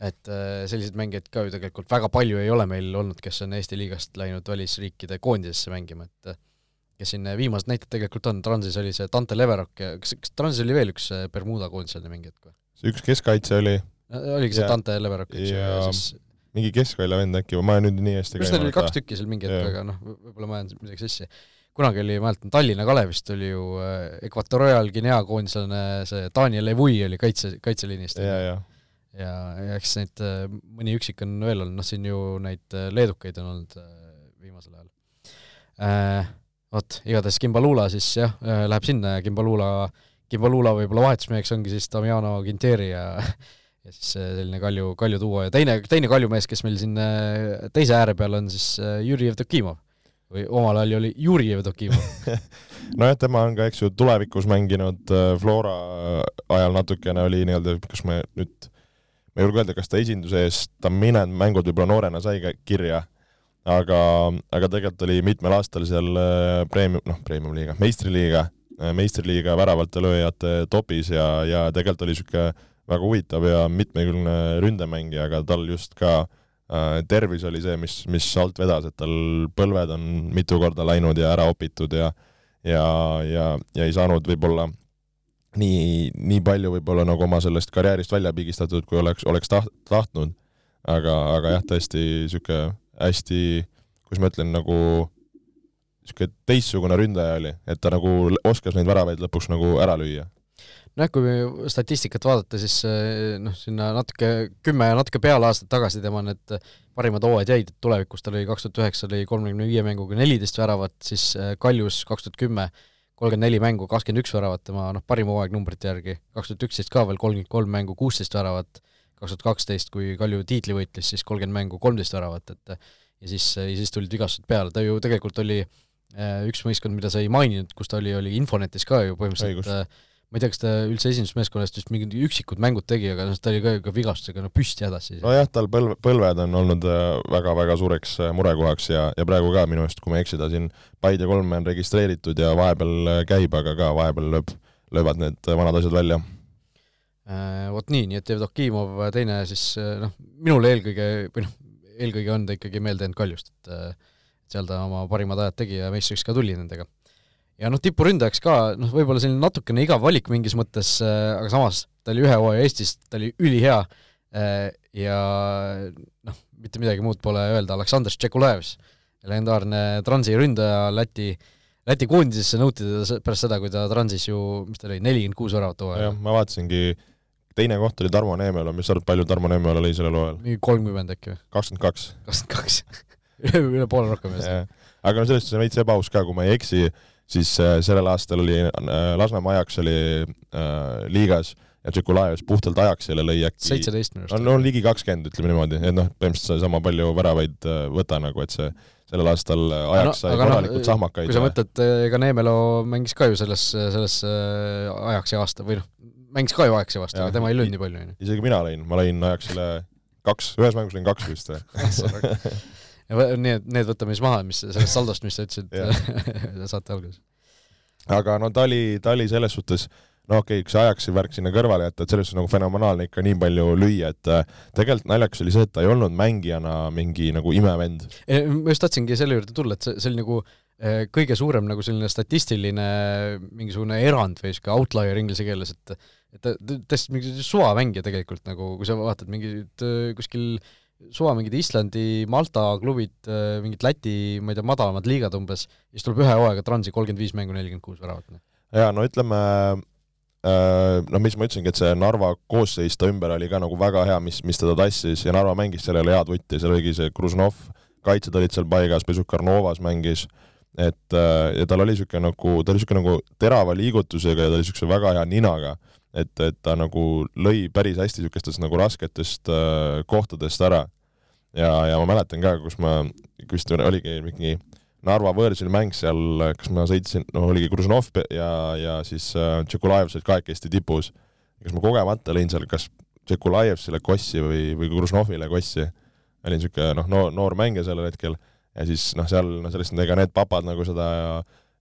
et äh, selliseid mängijaid ka ju tegelikult väga palju ei ole meil olnud, kes on Eesti liigast läinud välisriikide koondisesse mängima, et kes siin viimased näited tegelikult on, Transis oli see Dante Leverok ja kas, kas Transis oli veel üks äh, Bermuda koondise mingi hetk või? see üks keskkaitse oli. oligi see ja, Dante Leverok, eks ju, ja siis mingi keskvälja vend äkki, ma nüüd nii hästi arust neil oli kaks tükki seal mingi hetk, aga noh, võib-olla ma ajan midagi sassi. Kunagi oli, mäletan, Tallinna Kalevist oli ju äh, Equatorial Guinea koondislane see Daniel Evui oli kaitse, kaitseliinist. ja, ja ja, ja eks neid äh, mõni üksik on veel olnud, noh siin ju neid leedukaid on olnud viimasel ajal. Äh, vot, igatahes Kimbalula siis jah, äh, läheb sinna ja Kimbalula, Kimbalula võib-olla vahetusmeheks ongi siis Damiano Quinteri ja ja siis äh, selline Kalju, Kalju duo ja teine, teine Kalju mees, kes meil siin äh, teise ääre peal on siis Jüri Jevdokimov või omal ajal oli Juri Jevdokimov [LAUGHS] nojah, tema on ka, eks ju, tulevikus mänginud Flora ajal natukene oli nii-öelda, kas me nüüd, ma ei julge öelda, kas ta esinduse eest, ta mõned mängud võib-olla noorena sai ka kirja aga, aga tegelikult oli mitmel aastal seal äh, premium, noh, premium-liiga, meistriliiga, äh, meistriliiga väravate lööjate topis ja, ja tegelikult oli niisugune väga huvitav ja mitmekülgne ründemängija, aga tal just ka äh, tervis oli see, mis, mis alt vedas, et tal põlved on mitu korda läinud ja ära opitud ja ja, ja, ja ei saanud võib-olla nii, nii palju võib-olla nagu oma sellest karjäärist välja pigistatud, kui oleks, oleks taht-, tahtnud. Aga, aga jah, tõesti niisugune hästi, kuidas ma ütlen, nagu niisugune teistsugune ründaja oli, et ta nagu oskas neid väravaid lõpuks nagu ära lüüa nojah, kui statistikat vaadata, siis eh, noh, sinna natuke, kümme ja natuke peale aastat tagasi tema need parimad hooajad jäid, et tulevikus tal oli kaks tuhat üheksa oli kolmekümne viie mänguga neliteist väravat, siis eh, Kaljus kaks tuhat kümme kolmkümmend neli mängu, kakskümmend üks väravat tema noh, parim hooaeg numbrite järgi, kaks tuhat üksteist ka veel kolmkümmend kolm mängu, kuusteist väravat, kaks tuhat kaksteist, kui Kalju tiitli võitis, siis kolmkümmend mängu, kolmteist väravat, et ja siis, ja siis tulid vigastused peale, ta ju tegelikult oli üks võistkond, mida sa ei maininud, kus ta oli, oli Infonetis ka ju põhimõtteliselt ma ei tea, kas ta üldse esindusmeeskonnast just mingid üksikud mängud tegi, aga noh, ta oli ka, ka vigastusega no püsti hädas siis. nojah, tal põlv, põlved on olnud väga-väga äh, suureks äh, murekohaks ja, ja praegu ka minu arust, kui ma ei eksi, ta siin Paide kolme on registreeritud ja vahepeal äh, käib, aga ka vahepeal lööb, löövad need vanad asjad välja. Vot nii, nii et Jevdokimov teine siis noh, minule eelkõige, või noh, eelkõige on ta ikkagi meelde jäänud Kaljust, et seal ta oma parimad ajad tegi ja meistriks ka tuli nendega ja noh, tipuründajaks ka, noh, võib-olla selline natukene igav valik mingis mõttes, äh, aga samas ta oli ühe hooaja Eestis, ta oli ülihea äh, ja noh, mitte midagi muud pole öelda, Aleksandr Tšekulajevs, legendaarne transi ründaja Läti, Läti koondisesse nõuti teda pärast seda, kui ta transis ju, mis ta oli, nelikümmend kuus väravat hooaja. jah, ma vaatasingi, teine koht oli Tarmo Neemela, mis sa arvad, palju Tarmo Neemela lõi sellel hooajal? mingi kolmkümmend äkki või? kakskümmend kaks. kakskümmend kaks [LAUGHS] üle poole rohkem. aga no sellest on veits ebaaus ka, kui ma ei eksi, siis äh, sellel aastal oli äh, Lasnamäe Ajaks oli äh, liigas ja Tšekulajevs puhtalt Ajaxile lõi äkki seitseteist minu arust. no, ligi kakskümmend, ütleme niimoodi, et noh, põhimõtteliselt sama palju väravaid võta nagu, et see sellel aastal Ajax sai no, korralikult no, sahmakaid. kui sa mõtled, ega Neemelo mängis ka ju selles, selles Ajaxi aasta või noh, mängis ka ju Ajaxi vastu, aga tema ei löönud nii palju, on ju. isegi mina lõin, ma lõin Ajaxile kaks, ühes mängus lõin kaks vist või ja [LAUGHS] [LAUGHS] need, need võtame siis maha, mis sellest saldost, mis sa ütlesid saate alguses. aga no ta oli, ta oli selles suhtes no okei okay,, see Ajaxi värk sinna kõrvale jätta, et selles suhtes nagu fenomenaalne ikka nii palju lüüa, et äh, tegelikult naljakas oli see, et ta ei olnud mängijana mingi nagu imevend. ma just tahtsingi selle juurde tulla, et see, see oli nagu äh, kõige suurem nagu selline statistiline mingisugune erand või sihuke outlier inglise keeles, et et ta tõesti mingi suvamängija tegelikult nagu, kui sa vaatad mingit äh, kuskil äh, suva mingid Islandi, Malta klubid, äh, mingid Läti, ma ei tea, madalamad liigad umbes, siis tuleb ühe hooaega Transi kolmkümmend viis mängu, nelikümmend kuus väravat. Jaa, no ütleme äh, no mis ma ütlesingi, et see Narva koosseis ta ümber oli ka nagu väga hea, mis, mis teda tassis ja Narva mängis sellele head vutti, seal oligi see Kruznov, kaitsjad olid seal paigas, Besukarnovas mängis, et äh, ja tal oli niisugune nagu, ta oli niisugune nagu terava liigutusega ja ta oli niisuguse väga hea ninaga et, et ta nagu lõi päris hästi niisugustest nagu rasketest äh, kohtadest ära. ja, ja ma mäletan ka, kus ma, vist oligi mingi Narva võõrsil mäng seal, kas ma sõitsin, no oligi Gružnov ja, ja siis äh, Tšekulajev olid kahekesti tipus. kas ma kogemata lõin seal kas Tšekulajevile kossi või, või Gružnovile kossi. olin niisugune noh, noor, noor mängija sellel hetkel ja siis noh, seal noh, sellest ega need papad nagu seda ei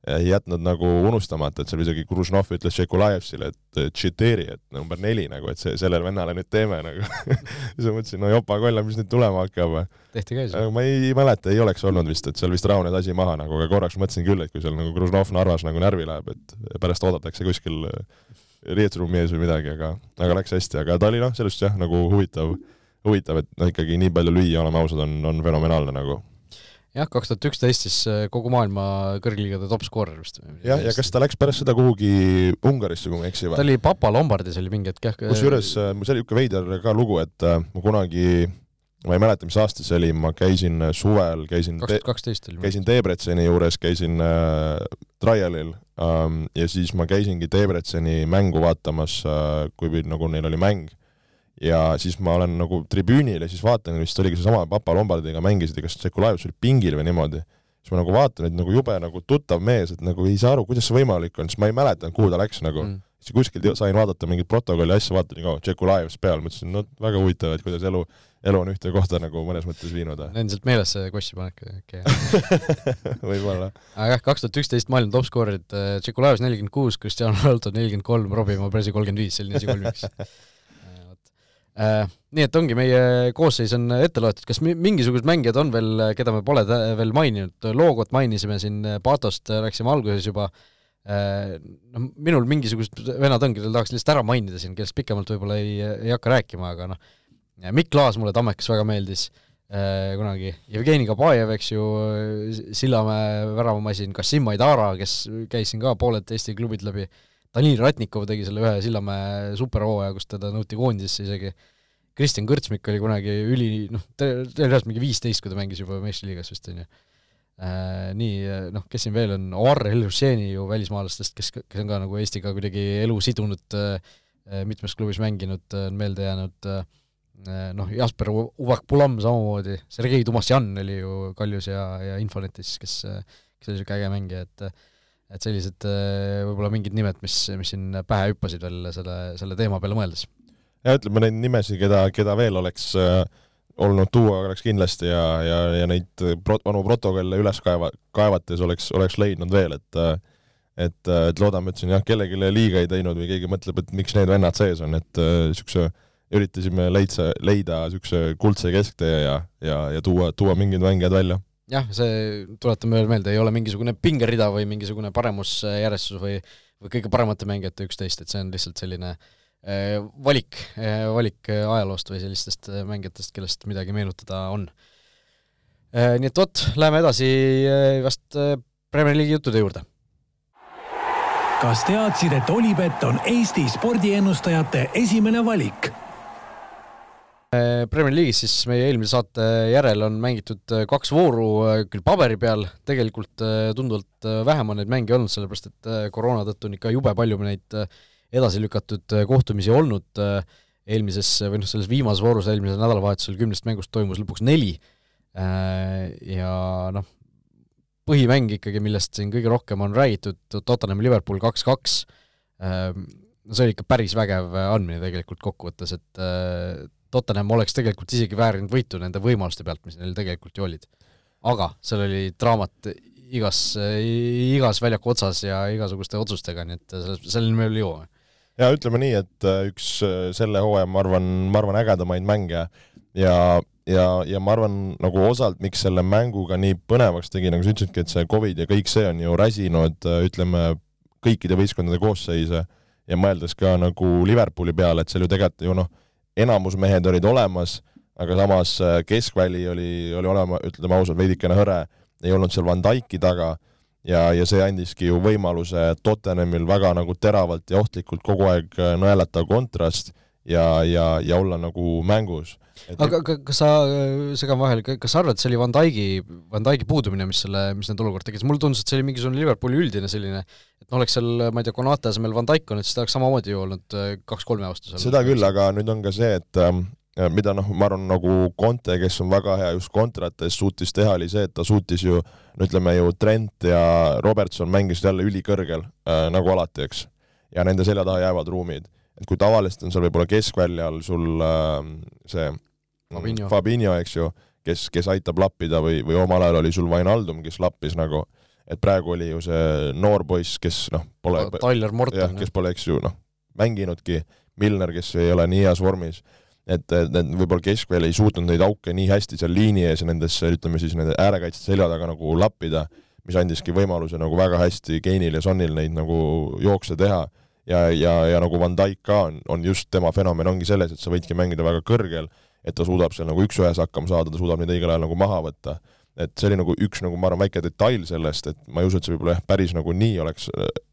jätnud nagu unustamata, et seal isegi Kružnov ütles Tšekulajevile, et tšiteeri, et number neli nagu, et see, sellele vennale nüüd teeme nagu [LAUGHS] siis ma mõtlesin, no jopa kolla, mis nüüd tulema hakkab. tehti ka siis? ma ei mäleta, ei oleks olnud vist, et seal vist rahunes asi maha nagu, aga korraks mõtlesin küll, et kui seal nagu Kružnov Narvas nagu närvi läheb, et pärast oodatakse kuskil riietusruumi ees või midagi, aga, aga läks hästi, aga ta oli noh, sellest jah, nagu huvitav, huvitav, et noh, ikkagi nii palju lüüa, oleme ausad, on, on fenomenaalne nagu jah, kaks tuhat üksteist siis äh, kogu maailma kõrgliigade top skoorer vist. jah, ja kas ta läks pärast seda kuhugi Ungarisse, kui ma ei eksi või? ta oli Papa Lombardis oli mingi hetk jah. kusjuures äh, mul see oli niisugune veider ka lugu, et äh, ma kunagi ma ei mäleta, mis aasta see oli, ma käisin suvel, käisin kaks tuhat kaksteist oli. käisin Debreceni juures, käisin äh, trialil ähm, ja siis ma käisingi Debreceni mängu vaatamas äh,, kui nagu neil oli mäng ja siis ma olen nagu tribüünil ja siis vaatan, vist oligi seesama Papa Lombardiga mängisid, kas Tšekulaevs oli pingil või niimoodi. siis ma nagu vaatan, et nagu jube nagu tuttav mees, et nagu ei saa aru, kuidas see võimalik on, siis ma ei mäletanud, kuhu ta läks nagu mm. siis kuskilt sain vaadata mingit protokolli asja, vaatan, nii kaua, Tšekulaevs peal, mõtlesin, no väga huvitav, et kuidas elu, elu on ühte kohta nagu mõnes mõttes viinud. endiselt meeles see kossi panek, okay. [LAUGHS] võib-olla. aga jah, kaks tuhat üksteist maailma topskoorid, Tšekulaevs nelikümmend kuus, Cristiano Ronaldo nelikümmend kolm, Robbie Mobrezi kolmkümmend viis, selline esikolmik Äh, [LAUGHS] nii et ongi, meie koosseis on ette loetud, kas mingisugused mängijad on veel, keda me pole veel maininud, Loogot mainisime siin, Patost rääkisime alguses juba, äh, noh, minul mingisugused vennad ongi, tahaks lihtsalt ära mainida siin, kellest pikemalt võib-olla ei, ei hakka rääkima, aga noh, Mikk Klaas mulle Tammekas väga meeldis äh, kunagi, Jevgeni Kabajev, eks ju, Sillamäe väravamasin, Kassim Aidara, kes käis siin ka pooled Eesti klubid läbi, Danil Ratnikov tegi selle ühe Sillamäe superhooaja, kus teda nõuti koondisesse isegi, Kristjan Kõrtsmik oli kunagi üli, noh, tõenäoliselt mingi viisteist, kui ta mängis juba meistriliigas vist, on ju Äh, nii, noh, kes siin veel on, Omar El-Husseini ju välismaalastest, kes, kes on ka nagu Eestiga kuidagi elu sidunud, äh, mitmes klubis mänginud, on meelde jäänud, äh, noh, Jasper Uvak-Pulam samamoodi, Sergei Tumasjan oli ju Kaljus ja, ja Infonetis, kes, kes oli niisugune äge mängija, et et sellised võib-olla mingid nimed, mis, mis siin pähe hüppasid veel selle, selle teema peale mõeldes. ja ütleme neid nimesid, keda, keda veel oleks äh olnud tuua oleks kindlasti ja, ja, ja neid pro-, vanu protokolle üles kaeva, kaevates oleks, oleks leidnud veel, et et, et loodame, et siin jah, kellelegi liiga ei teinud või keegi mõtleb, et miks need vennad sees on, et niisuguse üritasime leidsa, leida niisuguse kuldse kesktee ja, ja, ja tuua, tuua mingid mängijad välja. Jah, see, tuletame veel meelde, ei ole mingisugune pingerida või mingisugune paremusjärjestus või või kõige paremate mängijate üksteist, et see on lihtsalt selline äh, Äh, valik, äh, valik äh, ajaloost või sellistest mängijatest, kellest midagi meenutada on. Nii et vot, läheme edasi vast Premier League'i juttude juurde. kas teadsid, et Olipet on Eesti spordiennustajate esimene valik? Premier League'is siis meie eelmise saate järel on mängitud kaks vooru, küll paberi peal, tegelikult tunduvalt vähem on neid mänge olnud, sellepärast et koroona tõttu on ikka jube palju neid edasi lükatud kohtumisi olnud, eelmises või noh, selles viimases voorus eelmisel nädalavahetusel kümnest mängust toimus lõpuks neli. Ja noh, põhimäng ikkagi, millest siin kõige rohkem on räägitud, Tottenham Liverpool kaks-kaks, see oli ikka päris vägev andmine tegelikult kokkuvõttes, et Tottenham oleks tegelikult isegi väärinud võitu nende võimaluste pealt, mis neil tegelikult ju olid. aga seal oli draamat igas, igas väljaku otsas ja igasuguste otsustega, nii et selleni me veel jõuame ja ütleme nii, et äh, üks äh, selle hooaja, ma arvan, ma arvan, ägedamaid mänge ja, ja, ja ma arvan, nagu osalt, miks selle mänguga nii põnevaks tegi, nagu sa ütlesidki, et see Covid ja kõik see on ju räsinud, äh, ütleme, kõikide võistkondade koosseise ja mõeldes ka nagu Liverpooli peale, et seal ju tegelikult ju noh, enamus mehed olid olemas, aga samas keskväli oli, oli olema, ütleme ausalt, veidikene hõre, ei olnud seal Van Dyke'i taga ja, ja see andiski ju võimaluse Tottenhamil väga nagu teravalt ja ohtlikult kogu aeg äh, nõelata kontrast ja, ja, ja olla nagu mängus. aga kas sa, äh, segan vahele, kas sa arvad, et see oli Van Dijk'i, Van Dijk'i puudumine, mis selle, mis need olukorda tekitas, mulle tundus, et see oli mingisugune Liverpooli üldine selline, et no oleks seal, ma ei tea, Konate asemel Van Dijk olnud, siis ta oleks samamoodi ju olnud äh, kaks-kolme vastu seal. seda küll, aga nüüd on ka see, et ähm, mida noh, ma arvan, nagu Conte, kes on väga hea just kontrates, suutis teha, oli see, et ta suutis ju no ütleme ju Trent ja Robertson mängisid jälle ülikõrgel äh,, nagu alati, eks. ja nende selja taha jäävad ruumid. Et kui tavaliselt on seal võib-olla keskväljal sul äh, see Fabinho. Fabinho, eks ju, kes, kes aitab lappida või, või omal ajal oli sul Vainaldum, kes lappis nagu, et praegu oli ju see noor poiss, kes noh, pole Tyler Morton. kes pole, eks ju, noh, mänginudki, Milner, kes ei ole nii heas vormis et, et need võib-olla keskväel ei suutnud neid auke nii hästi seal liini ees ja nendes, ütleme siis nende äärekaitsjate selja taga nagu lappida, mis andiski võimaluse nagu väga hästi Keinil ja Sonil neid nagu jookse teha ja, ja, ja nagu Van Dijk ka on, on just tema fenomen ongi selles, et sa võidki mängida väga kõrgel, et ta suudab seal nagu üks-ühes hakkama saada, ta suudab neid õigel ajal nagu maha võtta. et see oli nagu üks nagu ma arvan, väike detail sellest, et ma ei usu, et see võib-olla jah, päris nagu nii oleks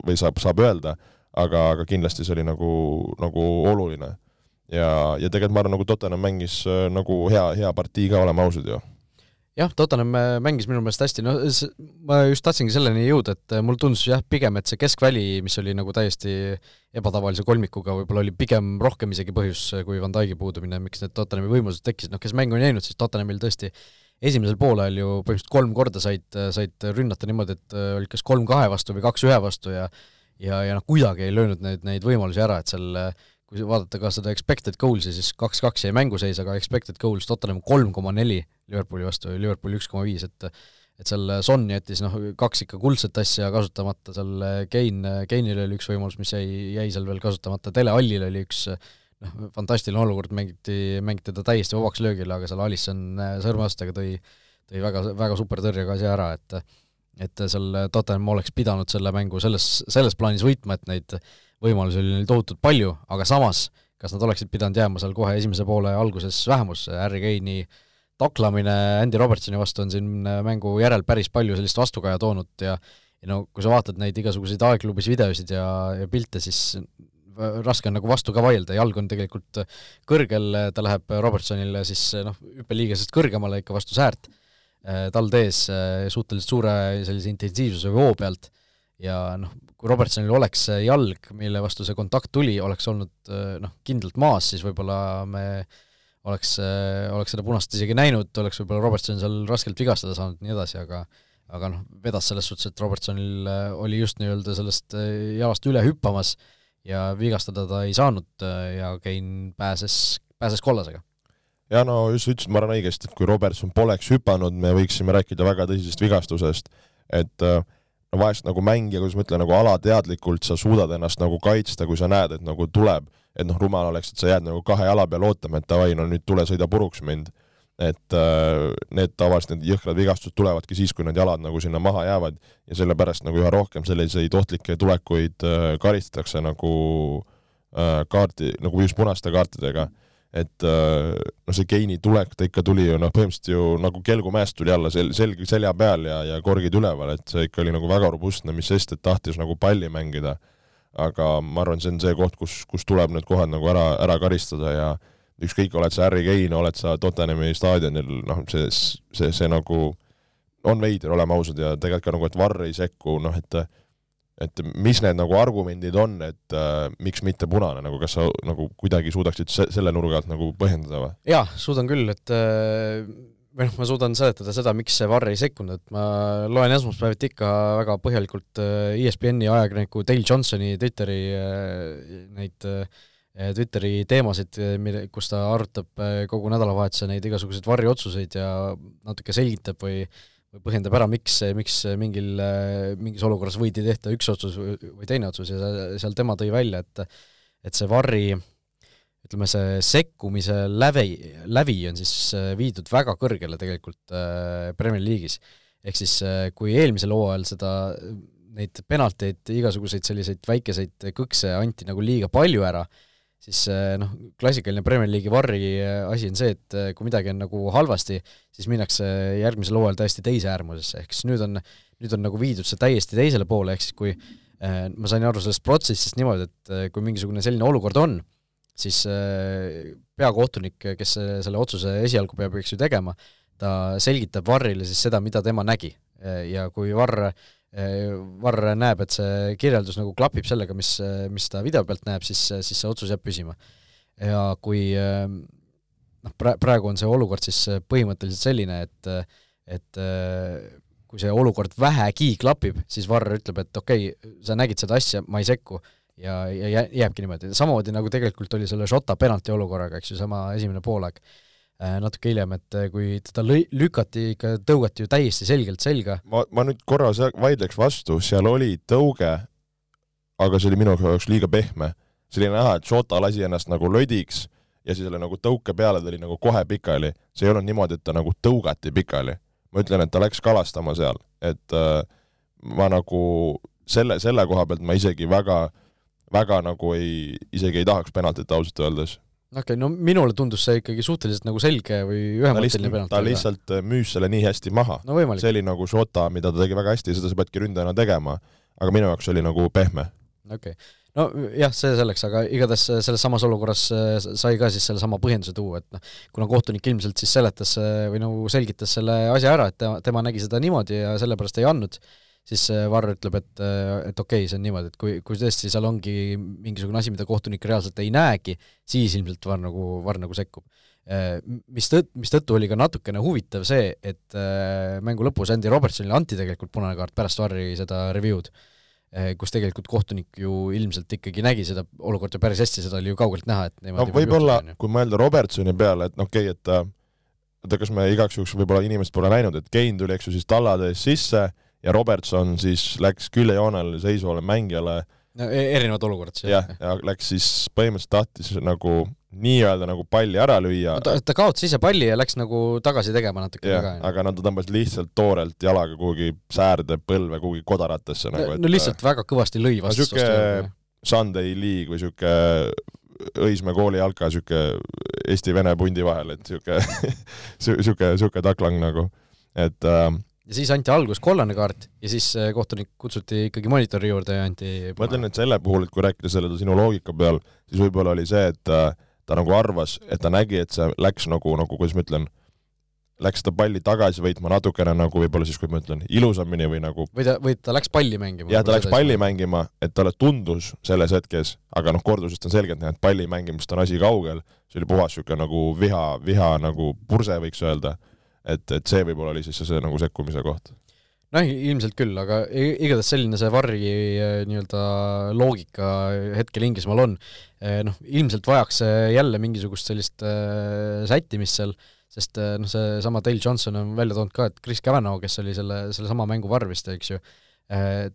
või saab, saab öelda, aga, aga kindlasti see oli nagu, nagu oluline ja, ja tegelikult ma arvan, nagu Tottenham mängis äh, nagu hea, hea partii ka, oleme ausad ju jah, Tottenham äh, mängis minu meelest hästi, no ma just tahtsingi selleni jõuda, et äh, mulle tundus jah, pigem, et see keskväli, mis oli nagu täiesti ebatavalise kolmikuga, võib-olla oli pigem rohkem isegi põhjus kui Van Dijk'i puudumine, miks need Tottenhami võimalused tekkisid, noh kes mängu on näinud, siis Tottenhamil tõesti esimesel poolel ju põhimõtteliselt kolm korda said, said rünnata niimoodi, et olid kas kolm kahe vastu või kaks ühe vastu ja ja, ja noh, kuidagi ei löönud neid, neid võimalusi ära, et seal kui vaadata ka seda expected goals'i, siis kaks-kaks jäi mänguseis, aga expected goals Tottenham kolm koma neli Liverpooli vastu Liverpool üks koma viis, et et seal Son jättis noh, kaks ikka kuldset asja kasutamata, seal Kein, Keinil oli üks võimalus, mis jäi, jäi seal veel kasutamata, Dele Allil oli üks noh, fantastiline olukord, mängiti, mängiti ta täiesti vabaks löögile, aga seal Alisson sõrmeastega tõi, tõi väga, väga super tõrje ka asja ära, et et seal Tottenham oleks pidanud selle mängu selles, selles plaanis võitma, et neid võimalusi oli neil tohutult palju, aga samas kas nad oleksid pidanud jääma seal kohe esimese poole alguses vähemusse, Harry Kane'i taklamine Andy Robertsoni vastu on siin mängu järel päris palju sellist vastukaja toonud ja ja no kui sa vaatad neid igasuguseid aegklubis videosid ja, ja pilte, siis raske on nagu vastu ka vaielda, jalg on tegelikult kõrgel, ta läheb Robertsonile siis noh, hüppeliigesest kõrgemale ikka vastu säärt, tald ees suhteliselt suure sellise intensiivsuse voo pealt ja noh, kui Robertsonil oleks see jalg, mille vastu see kontakt tuli, oleks olnud noh, kindlalt maas, siis võib-olla me oleks, oleks seda punast isegi näinud, oleks võib-olla Robertson seal raskelt vigastada saanud, nii edasi, aga aga noh, vedas selles suhtes, et Robertsonil oli just nii-öelda sellest jalast üle hüppamas ja vigastada ta ei saanud ja Kein pääses, pääses kollasega. ja no just ütlesid, ma arvan õigesti, et kui Robertson poleks hüpanud, me võiksime rääkida väga tõsisest vigastusest, et äh, no vahest nagu mängija, kuidas ma ütlen, nagu alateadlikult sa suudad ennast nagu kaitsta, kui sa näed, et nagu tuleb, et noh, rumal oleks, et sa jääd nagu kahe jala peal ootama, et davai, no nüüd tule sõida puruks mind. et äh, need tavaliselt, need jõhkrad vigastused tulevadki siis, kui need jalad nagu sinna maha jäävad. Ja sellepärast nagu üha rohkem selliseid ohtlikke tulekuid äh, karistatakse nagu äh, kaardi, nagu just punaste kaartidega et noh, see Keini tulek, ta ikka tuli ju noh, põhimõtteliselt ju nagu kelgumäest tuli alla sel-, selg selja peal ja, ja korgid üleval, et see ikka oli nagu väga robustne, mis sest, et tahtis nagu palli mängida. aga ma arvan, see on see koht, kus, kus tuleb need kohad nagu ära, ära karistada ja ükskõik, oled sa Harry Kane, oled sa Tottenhami staadionil, noh, see, see, see nagu on veider, oleme ausad, ja tegelikult ka nagu, et Varr ei sekku, noh, et et mis need nagu argumendid on, et äh, miks mitte punane, nagu kas sa nagu kuidagi suudaksid se selle nurga alt nagu põhjendada või? jaa, suudan küll, et äh, või noh, ma suudan seletada seda, miks see Varr ei sekkunud, et ma loen esmaspäeviti ikka väga põhjalikult äh, ESPN-i ajakirjaniku Dale Johnsoni Twitteri äh, neid äh, Twitteri teemasid, mille, kus ta arutab äh, kogu nädalavahetuse neid igasuguseid varriotsuseid ja natuke selgitab või või põhjendab ära, miks, miks mingil, mingis olukorras võidi tehta üks otsus või teine otsus ja seal tema tõi välja, et et see Varri ütleme, see sekkumise lävi, lävi on siis viidud väga kõrgele tegelikult äh, Premier League'is. ehk siis kui eelmisel hooajal seda, neid penalteid, igasuguseid selliseid väikeseid kõkse anti nagu liiga palju ära, siis eh, noh, klassikaline Premier League'i varri eh, asi on see, et eh, kui midagi on nagu halvasti, siis minnakse järgmisel hooajal täiesti teise äärmusesse, ehk siis nüüd on, nüüd on nagu viidud see täiesti teisele poole, ehk siis kui ma sain aru sellest protsessist niimoodi, et kui mingisugune selline olukord on, siis peakohtunik, kes selle otsuse esialgu peab, eks ju, tegema, ta selgitab varrile siis seda, mida tema nägi. ja kui varr Varr näeb, et see kirjeldus nagu klapib sellega, mis, mis ta video pealt näeb, siis, siis see otsus jääb püsima. ja kui noh, pra-, praegu on see olukord siis põhimõtteliselt selline, et et kui see olukord vähegi klapib, siis Varr ütleb, et okei okay,, sa nägid seda asja, ma ei sekku, ja, ja jääbki niimoodi, samamoodi nagu tegelikult oli selle Šota penalti olukorraga, eks ju, sama esimene poolaeg natuke hiljem, et äh, kui teda lõi-, lükati ikka, tõugati ju täiesti selgelt selga. ma, ma nüüd korra vaidleks vastu, seal oli tõuge, aga see oli minu jaoks liiga pehme. see oli näha, et Šota lasi ennast nagu lodiks ja siis selle nagu tõuke peale tuli nagu kohe pikali. see ei olnud niimoodi, et ta nagu tõugati pikali. ma ütlen, et ta läks kalastama seal, et äh, ma nagu selle, selle koha pealt ma isegi väga, väga nagu ei, isegi ei tahaks penaltit ausalt öeldes okei okay,, no minule tundus see ikkagi suhteliselt nagu selge või ühemõtteline penalt. ta lihtsalt äh, müüs selle nii hästi maha no,. see oli nagu Šota, mida ta tegi väga hästi, seda sa peadki ründajana tegema, aga minu jaoks oli nagu pehme. okei okay., no jah, see selleks, aga igatahes selles samas olukorras äh, sai ka siis sellesama põhjenduse tuua, et noh, kuna kohtunik ilmselt siis seletas äh, või nagu selgitas selle asja ära, et tema, tema nägi seda niimoodi ja sellepärast ei andnud, siis Varr ütleb, et, et okei okay,, see on niimoodi, et kui, kui tõesti seal ongi mingisugune asi, mida kohtunik reaalselt ei näegi, siis ilmselt Varr nagu, Varr nagu sekkub. Mis tõtt-, mistõttu oli ka natukene huvitav see, et mängu lõpus Andy Robertsonile anti tegelikult punane kaart pärast Varri seda review'd, kus tegelikult kohtunik ju ilmselt ikkagi nägi seda olukorda päris hästi, seda oli ju kaugelt näha, et no võib-olla, kui mõelda Robertsoni peale, et noh, okei okay,, et oota, kas me igaks juhuks võib-olla inimesed pole näinud, et Kein tuli, eks ju, siis tallade ees sisse, ja Robertson siis läks küljejoonele seisvale mängijale no, e-, erinevad olukorrad siis. jah, ja läks siis põhimõtteliselt tahtis nagu nii-öelda nagu palli ära lüüa no,. ta, ta kaotas ise palli ja läks nagu tagasi tegema natuke väga. aga no ta tõmbas lihtsalt toorelt jalaga kuhugi säärde põlve kuhugi kodaratesse nagu, et no lihtsalt väga kõvasti lõi vastu. no sihuke Sunday League või sihuke Õismäe kooli jalka sihuke Eesti-Vene pundi vahel, et sihuke [LAUGHS] sihuke, sihuke taklang nagu, et äh, ja siis anti alguses kollane kaart ja siis äh, kohtunik kutsuti ikkagi monitori juurde ja anti ma ütlen, et selle puhul, et kui rääkida selle sinu loogika peal, siis võib-olla oli see, et ta, ta nagu arvas, et ta nägi, et see läks nagu, nagu kuidas ma ütlen, läks seda palli tagasi võitma natukene nagu võib-olla siis, kui ma ütlen, ilusamini või nagu või ta, või ta läks palli mängima. jah, ta läks palli mängima, et talle tundus selles hetkes, aga noh, kordusest on selgelt näha, et palli mängimist on asi kaugel, see oli puhas niisugune nagu viha, viha nagu purse, võiks öelda et, et see võib-olla oli siis see, see nagu sekkumise koht noh, ilmselt küll, aga igatahes selline see Varri äh, nii-öelda loogika hetkel Inglismaal on. Äh, noh, ilmselt vajaks jälle mingisugust sellist äh, sättimist seal, sest noh, seesama Dale Johnson on välja toonud ka, et Chris Cavanaugh, kes oli selle, sellesama mängu varr vist, eks ju,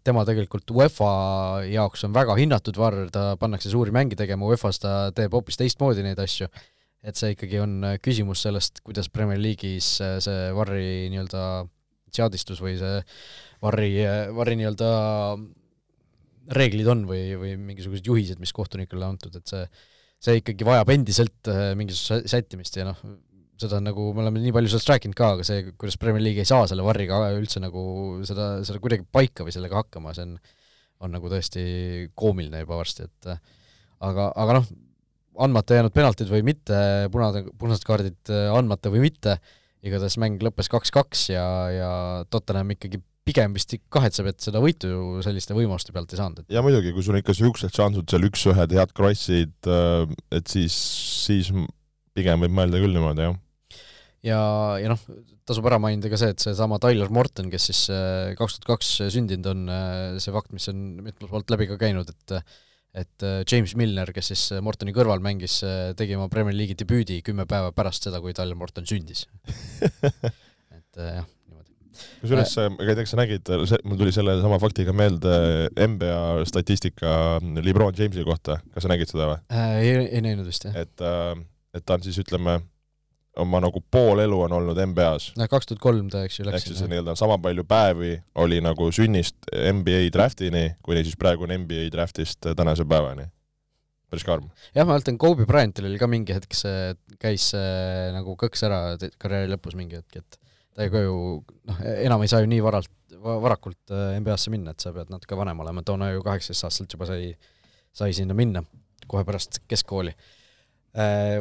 tema tegelikult UEFA jaoks on väga hinnatud varr, ta pannakse suuri mänge tegema, UEFA-s ta teeb hoopis teistmoodi neid asju et see ikkagi on äh, küsimus sellest, kuidas Premier League'is äh, see varri nii-öelda seadistus või see varri, äh, varri nii-öelda reeglid on või, või mingisugused juhised, mis kohtunikele antud, et see, see ikkagi vajab endiselt mingisugust sättimist ja noh, seda nagu me oleme nii palju sellest rääkinud ka, aga see, kuidas Premier League ei saa selle varriga üldse nagu seda, seda kuidagi paika või sellega hakkama, see on, on nagu tõesti koomiline juba varsti, et aga, aga noh, andmata jäänud penaltid või mitte, punane, punased kaardid äh, andmata või mitte, igatahes mäng lõppes kaks-kaks ja, ja Tottenham ikkagi pigem vist kahetseb, et seda võitu selliste võimaluste pealt ei saanud. ja muidugi, kui sul ikka niisugused šansud seal üks-ühed, head krossid, äh, et siis, siis pigem võib mõelda küll niimoodi, jah. ja, ja noh, tasub ära mainida ka see, et seesama Tyler Morton, kes siis äh, kaks tuhat kaks sündinud on, see fakt, mis on mitmelt poolt läbi ka käinud, et et äh, James Milner, kes siis äh, Mortoni kõrval mängis, äh, tegi oma Premier League'i debüüdi kümme päeva pärast seda, kui Tyler Morton sündis [LAUGHS] et jah, niimoodi. kusjuures ega ei tea, kas sa nägid, mul tuli sellesama faktiga meelde NBA statistika Lebron Jamesi kohta, kas sa nägid seda või äh,? ei, ei näinud vist, jah. et, et ta on siis, ütleme, oma nagu pool elu on olnud NBA-s. no kaks tuhat kolm ta, eks ju, läks. ehk siis nii-öelda sama palju päevi oli nagu sünnist NBA draftini, kuni siis praegu on NBA draftist tänase päevani. päris karm. jah, ma mäletan, Kobe Bryantil oli ka mingi hetk see, käis see nagu kõks ära karjääri lõpus mingi hetk, et ta ka ju noh, enam ei saa ju nii varalt, varakult äh, NBA-sse minna, et sa pead natuke vanem olema, toona ju kaheksateistaastaselt juba sai, sai sinna minna, kohe pärast keskkooli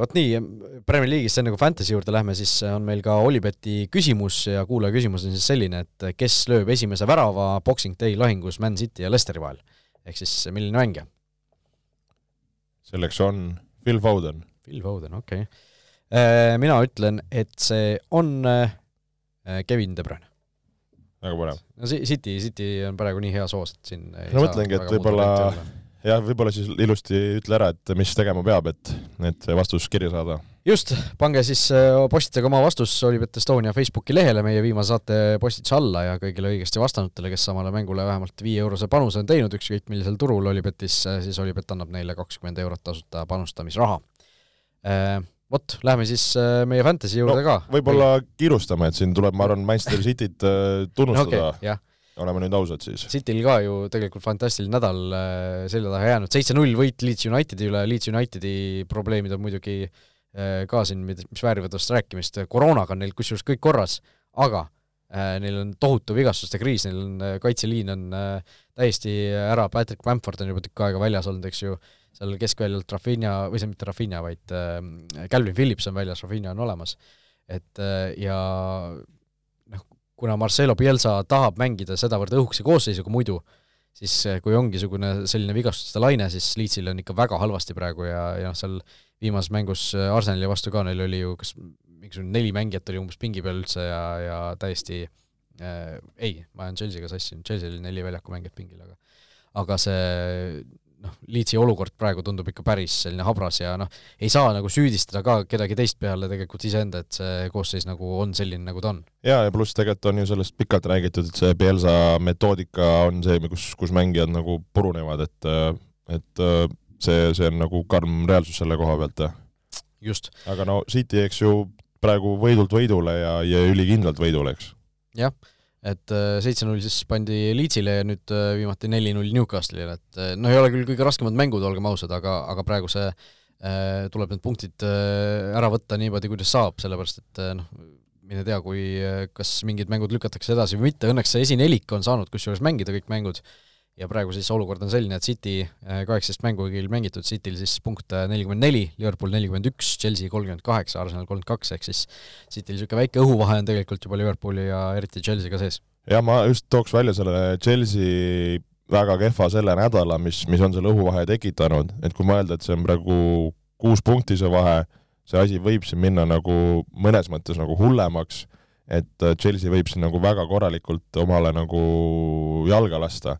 vot nii, Premier League'ist enne kui Fantasy juurde lähme, siis on meil ka Olibeti küsimus ja kuulaja küsimus on siis selline, et kes lööb esimese värava Boxing Day lahingus Man City ja Leicesteri vahel? ehk siis milline mängija? selleks on Phil Foden. Phil Foden, okei okay.. Äh, mina ütlen, et see on äh, Kevin De Bruyne. väga põnev. no City, City on praegu nii heas hoos, et siin no mõtlengi, et võib-olla jah, võib-olla siis ilusti ütle ära, et mis tegema peab, et, et vastus kirja saada. just, pange siis, äh, postitage oma vastus Olipet Estonia Facebooki lehele meie viimase saate postituse alla ja kõigile õigesti vastanutele, kes samale mängule vähemalt viie-eurose panuse on teinud, ükskõik millisel turul Olipetis, äh, siis Olipet annab neile kakskümmend eurot tasuta panustamisraha. Äh, vot, lähme siis meie Fantasy juurde no, ka. võib-olla kiirustame, et siin tuleb, ma arvan, Manchester Cityt [LAUGHS] tunnustada okay,. jah oleme nüüd ausad siis. Cityl ka ju tegelikult fantastiline nädal äh, selja taha jäänud, seitse-null võit Leeds Unitedi üle, Leeds Unitedi probleemid on muidugi äh, ka siin, mis väärivad vast rääkimist, koroonaga on neil kusjuures kõik korras, aga äh, neil on tohutu vigastuste kriis, neil on, kaitseliin on täiesti ära, Patrick Bamford on juba tükk aega väljas olnud, eks ju, seal keskväljalt Rafinha, või see mitte Rafinha, vaid Calvin Phillips on väljas, Rafinha on olemas. et ja kuna Marcelo Pielsa tahab mängida sedavõrd õhukese koosseisuga muidu, siis eh, kui ongi niisugune selline vigastuste laine, siis Leedsil on ikka väga halvasti praegu ja, ja noh, seal viimases mängus eh, Arsenali vastu ka neil oli ju kas mingisugune neli mängijat oli umbes pingi peal üldse ja, ja täiesti äh, ei, ma ajan Chelsea'ga sassi, Chelsea oli neli väljaku mängijat pingil, aga aga see noh, Leedsi olukord praegu tundub ikka päris selline habras ja noh, ei saa nagu süüdistada ka kedagi teist peale tegelikult iseenda, et see koosseis nagu on selline, nagu ta on. jaa, ja pluss tegelikult on ju sellest pikalt räägitud, et see Pielsa metoodika on see, kus, kus mängijad nagu purunevad, et et see, see on nagu karm reaalsus selle koha pealt. just. aga no City, eks ju, praegu võidult võidule ja, ja ülikindlalt võidule, eks. jah et äh, seitse-null siis pandi Leedsile ja nüüd äh, viimati neli-null Newcastle'ile, et äh, noh, ei ole küll kõige raskemad mängud, olgem ausad, aga, aga praegu see tuleb need punktid ära võtta niimoodi, kuidas saab, sellepärast et noh, mine tea, kui kas mingid mängud lükatakse edasi või mitte, õnneks see esinelik on saanud kusjuures mängida kõik mängud ja praegu siis olukord on selline, et City kaheksateist mängu küll mängitud, Cityl siis punkte nelikümmend neli, Liverpool nelikümmend üks, Chelsea kolmkümmend kaheksa, Arsenal kolmkümmend kaks, ehk siis Cityl niisugune väike õhuvahe on tegelikult juba Liverpooli ja eriti Chelsea'ga sees. jah, ma just tooks välja selle Chelsea väga kehva selle nädala, mis, mis on selle õhuvahe tekitanud, et kui mõelda, et see on praegu kuus punkti see vahe, see asi võib siin minna nagu mõnes mõttes nagu hullemaks, et äh, Chelsea võib siin nagu väga korralikult omale nagu jalga lasta.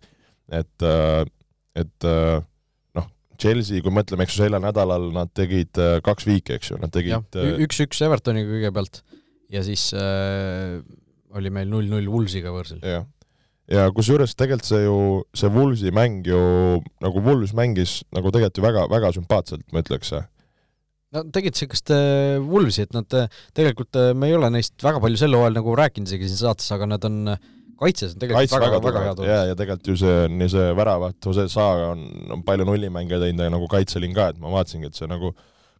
Et, äh, et äh, noh, Chelsea, kui mõtleme, eks ju, sellel nädalal nad tegid kaks viiki, eks ju, nad tegid üks-üks Evertoniga kõigepealt ja siis äh, oli meil null-null Woolsiga võõrsil. jah ja kusjuures tegelikult see ju, see Wolvesi mäng ju, nagu Wolves mängis nagu tegelikult ju väga, väga sümpaatselt, ma ütleks. no tegid niisugust äh, Wolvesi, et nad äh, tegelikult, äh, me ei ole neist väga palju sel hooajal nagu rääkinud isegi siin saates, aga nad on kaitses on tegelikult Kaitse väga, väga, väga head olnud. ja, ja tegelikult ju see, nii see väravat, Jose Saaga on, on palju nullimänge teinud ja nagu kaitselinn ka, et ma vaatasingi, et see nagu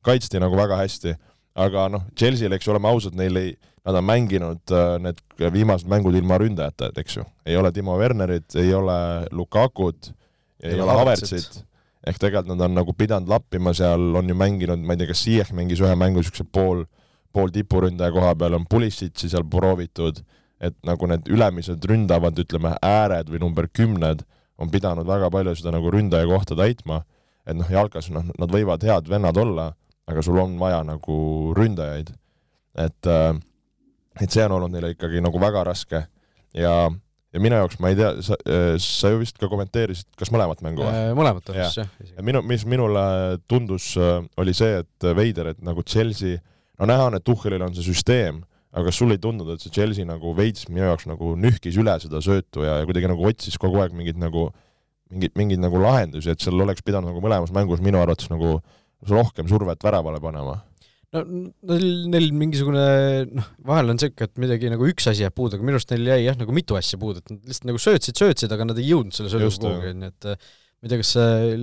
kaitsti nagu väga hästi. aga noh, Chelsea'l, eks ju, oleme ausad, neil ei nad on mänginud äh, need viimased mängud ilma ründajata, eks ju, ei ole Timo Wernerit, ei ole Lukakut, ei ole Havertzit, ehk tegelikult nad on nagu pidanud lappima seal, on ju mänginud, ma ei tea, kas Ziyech mängis ühe mängu niisuguse pool, pool tipuründaja koha peal, on Pulisitsi seal proovitud, et nagu need ülemised ründavad, ütleme, ääred või number kümned on pidanud väga palju seda nagu ründaja kohta täitma, et noh, jalkas noh, nad võivad head vennad olla, aga sul on vaja nagu ründajaid. et äh, et see on olnud neile ikkagi nagu väga raske ja, ja minu jaoks, ma ei tea, sa, äh, sa ju vist ka kommenteerisid, kas mõlemat mängu või? Äh, mõlemat on vist, jah. ja minu, mis minule tundus, oli see, et veider, et nagu Chelsea, no näha on, et Tuhhelil on see süsteem, aga kas sulle ei tundunud, et see Chelsea nagu veits minu jaoks nagu nühkis üle seda söötu ja, ja kuidagi nagu otsis kogu aeg mingit nagu, mingeid, mingeid nagu lahendusi, et seal oleks pidanud nagu mõlemas mängus minu arvates nagu rohkem survet väravale panema? No neil, neil mingisugune noh, vahel on siuke, et midagi nagu üks asi jääb puudu, aga minu arust neil jäi jah, nagu mitu asja puudu, et nad lihtsalt nagu söötsid, söötsid, aga nad ei jõudnud selle sööduga kuhugi, onju, et ma ei tea, kas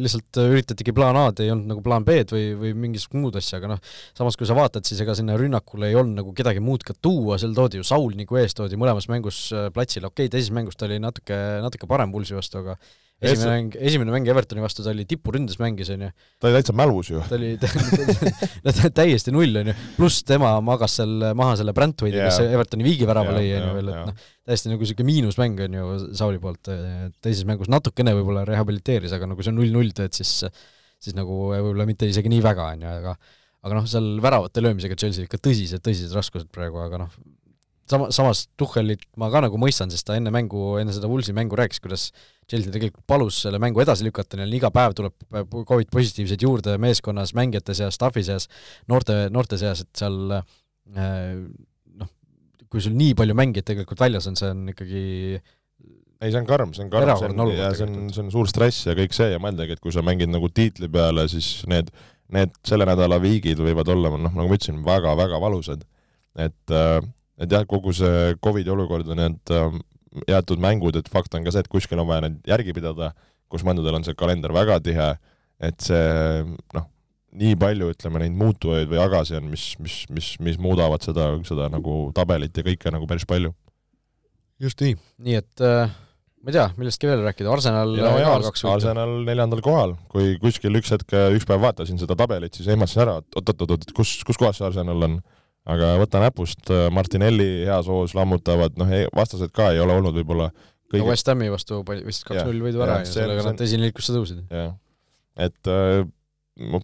lihtsalt üritatigi plaan A-d, ei olnud nagu plaan B-d või, või mingisugust muud asja, aga noh, samas kui sa vaatad, siis ega sinna rünnakule ei olnud nagu kedagi muud ka tuua, seal toodi ju Saul nagu ees, toodi mõlemas mängus äh, platsile, okei okay,, teises mängus ta oli natuke, natuke parem Pulsi vastu, aga esimene mäng, esimene mäng Evertoni vastu, ta oli tipuründes mängis, on ju. ta oli täitsa mälus ju. ta oli [LAUGHS] täiesti null, on ju, pluss tema magas seal maha selle Brandtwaite'i yeah., kes Evertoni viigivärava lõi, on ju, veel, et noh, täiesti nagu niisugune miinusmäng on ju Sauli poolt, teises mängus natukene võib-olla rehabiliteeris, aga no kui sa null-null teed, siis siis nagu võib-olla mitte isegi nii väga, on ju, aga aga noh, seal väravate löömisega Chelsea ikka tõsised, tõsised raskused praegu, aga noh, sama, samas Tuhhelit ma ka nagu mõistan, sest ta enne mängu, enne seda Woolsi mängu rääkis, kuidas Chelsea tegelikult palus selle mängu edasi lükata, neil iga päev tuleb Covid positiivseid juurde meeskonnas, mängijate seas, staffi seas, noorte, noorte seas, et seal äh, noh, kui sul nii palju mängijaid tegelikult väljas on, see on ikkagi ei, see on karm, see on karm, see on, ja see on, see on suur stress ja kõik see ja mõeldagi, et kui sa mängid nagu tiitli peale, siis need, need selle nädala viigid võivad olla, noh, nagu ma ütlesin, väga-väga valusad. et, äh, et jah, kogu see Covidi olukord ja need äh, jäetud mängud, et fakt on ka see, et kuskil on vaja neid järgi pidada, kus mõndadel on see kalender väga tihe, et see noh, nii palju, ütleme, neid muutujaid või agasi on, mis, mis, mis, mis muudavad seda, seda nagu tabelit ja kõike nagu päris palju. just nii, nii et äh, ma ei tea, millestki veel rääkida, Arsenal no, jah, Arsenal neljandal kohal, kui kuskil üks hetk, üks päev vaatasin seda tabelit, siis ehmatasin ära, et oot-oot-oot, kus, kus kohas see Arsenal on aga võta näpust, äh, Martinelli heas hoos lammutavad, noh, vastased ka ei ole olnud võib-olla kõige... no West Hami vastu vist kaks-null võidu ära ja, ja sellega nad esinelikusse tõusid. jah, et äh,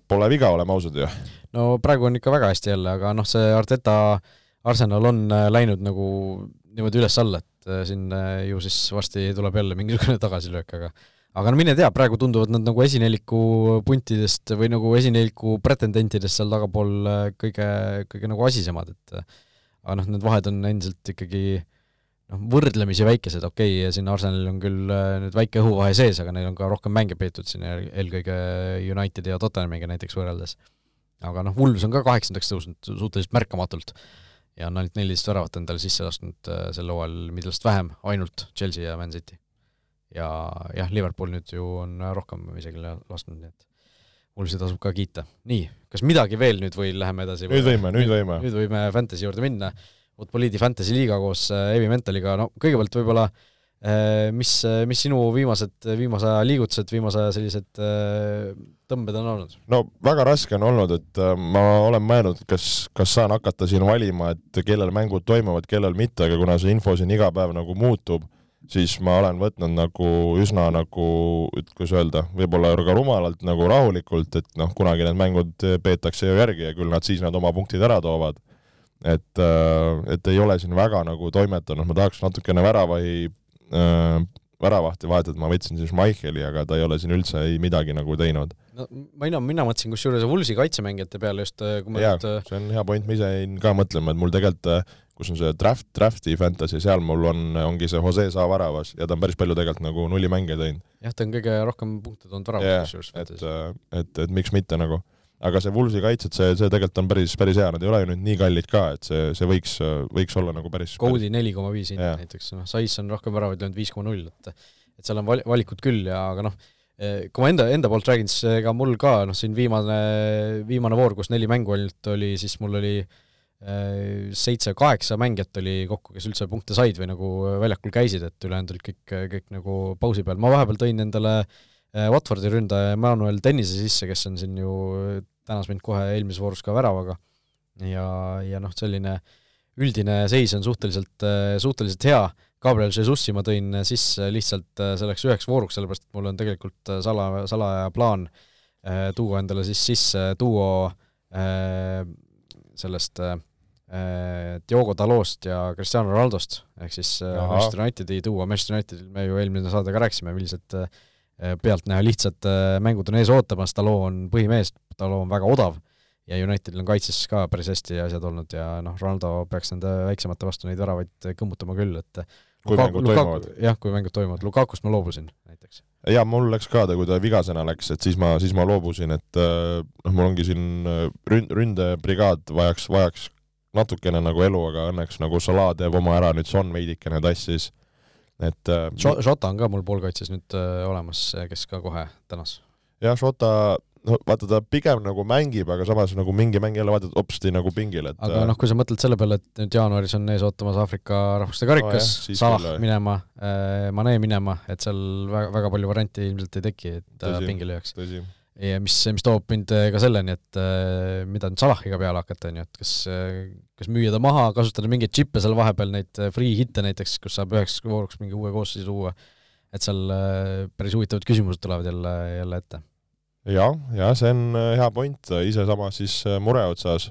pole viga, oleme ausad ju. no praegu on ikka väga hästi jälle, aga noh, see Arteta Arsenal on äh, läinud nagu niimoodi üles-alla, et äh, siin ju siis varsti tuleb jälle mingisugune tagasilöök, aga aga no mine tea, praegu tunduvad nad nagu esineliku puntidest või nagu esineliku pretendentidest seal tagapool äh, kõige, kõige nagu asisemad, et äh, aga noh, need vahed on endiselt ikkagi noh, võrdlemisi väikesed, okei okay,, siin Arsenalil on küll äh, nüüd väike õhuvahe sees, aga neil on ka rohkem mänge peetud siin eelkõige Unitedi ja Tottenhamiga näiteks võrreldes. aga noh, Wools on ka kaheksandaks tõusnud suhteliselt märkamatult ja on ainult neliteist väravat endale sisse lasknud sel hooajal, millest vähem ainult Chelsea ja Man City ja jah, Liverpool nüüd ju on rohkem isegi lasknud, nii et Mulsi tasub ka kiita. nii, kas midagi veel nüüd või läheme edasi? nüüd võime, nüüd võime. nüüd võime Fantasy juurde minna. Futboliidi Fantasy liiga koos Evi Mentaliga, no kõigepealt võib-olla äh, Äh, mis, mis sinu viimased, viimase aja liigutused, viimase aja sellised äh, tõmbed on olnud? no väga raske on olnud, et äh, ma olen mõelnud, kas, kas saan hakata siin valima, et kellel mängud toimuvad, kellel mitte, aga kuna see info siin iga päev nagu muutub, siis ma olen võtnud nagu üsna nagu, kuidas öelda, võib-olla ka rumalalt nagu rahulikult, et noh, kunagi need mängud peetakse ju järgi ja küll nad siis nad oma punktid ära toovad. et, et ei ole siin väga nagu toimetanud, ma tahaks natukene väravahi äh, väravahti vahetada, ma võtsin siis Michali, aga ta ei ole siin üldse ei midagi nagu teinud. no mina, mina mõtlesin kusjuures Wulsi kaitsemängijate peale just, äh, kui ma jaa nüüd..., äh, see on hea point, ma ise jäin ka mõtlema, et mul tegelikult äh, kus on see draft, drafti fantasy, seal mul on, ongi see Jose Saa väravas ja ta on päris palju tegelikult nagu nullimänge teinud. jah, ta on kõige rohkem punkte toonud väravas kusjuures fantasy. et, et, et miks mitte nagu aga see Wulsi kaitsed, see, see tegelikult on päris, päris hea, nad ei ole ju nüüd nii kallid ka, et see, see võiks, võiks olla nagu päris Code'i neli koma viis hind näiteks, noh, Sais on rohkem väravaid löönud viis koma null, et et seal on val-, valikud küll ja aga noh, eh, kui ma enda, enda poolt räägin, siis ega mul ka noh, siin viimane, viimane voor, kus neli mängu ainult oli, siis mul oli eh, seitse-kaheksa mängijat oli kokku, kes üldse punkte said või nagu väljakul käisid, et ülejäänud olid kõik, kõik nagu pausi peal, ma vahepeal tõin endale äh, Äh, Watfordi ründaja Emmanuel Dennise sisse, kes on siin ju, tänas mind kohe eelmises voorus ka väravaga. Ja, ja noh, selline üldine seis on suhteliselt, äh, suhteliselt hea, Gabriel Jesusi ma tõin sisse lihtsalt äh, selleks üheks vooruks, sellepärast et mul on tegelikult sala, salaja plaan tuua endale siis sisse duo sellest Diogo Dalost ja Cristiano Ronaldost, ehk siis Manchester Unitedi duo, Manchester Unitedil me ju eelmine saade ka rääkisime, millised Äh, pealtnäha lihtsad äh, mängud on ees ootamas, Taloo on põhimees, Taloo on väga odav ja Unitedil on kaitses ka päris hästi asjad olnud ja noh, Ronaldo peaks nende väiksemate vastu neid väravaid kõmmutama küll, et kui Lukaku, mängud toimuvad? jah, kui mängud toimuvad, Lukakust ma loobusin näiteks. Jaa, mul läks ka ta, kui ta vigasena läks, et siis ma, siis ma loobusin, et äh, noh, mul ongi siin ründ-, ründebrigaad vajaks, vajaks natukene nagu elu, aga õnneks nagu Salah teeb oma ära, nüüd Son veidikene tassis et äh, Jota on ka mul poolkaitses nüüd äh, olemas, kes ka kohe tänas. jah, Jota, no vaata, ta pigem nagu mängib, aga samas nagu mingi mäng jälle vaatad hopsti nagu pingil, et aga äh, noh, kui sa mõtled selle peale, et nüüd jaanuaris on ees ootamas Aafrika rahvuste karikas no,, Salah minema äh,, Mane minema, et seal väga, väga palju variante ilmselt ei teki, et ta pingile jääks. tõsi. Ja mis, mis toob mind äh, ka selleni, et äh, mida nüüd Salahiga peale hakata, on ju, et kas, äh, kas müüa ta maha, kasutada mingeid džippe seal vahepeal, neid free hitte näiteks, kus saab üheks vooruks mingi uue koosseisu tuua, et seal päris huvitavad küsimused tulevad jälle, jälle ette ja,. jah, ja see on hea point, ise samas siis mure otsas.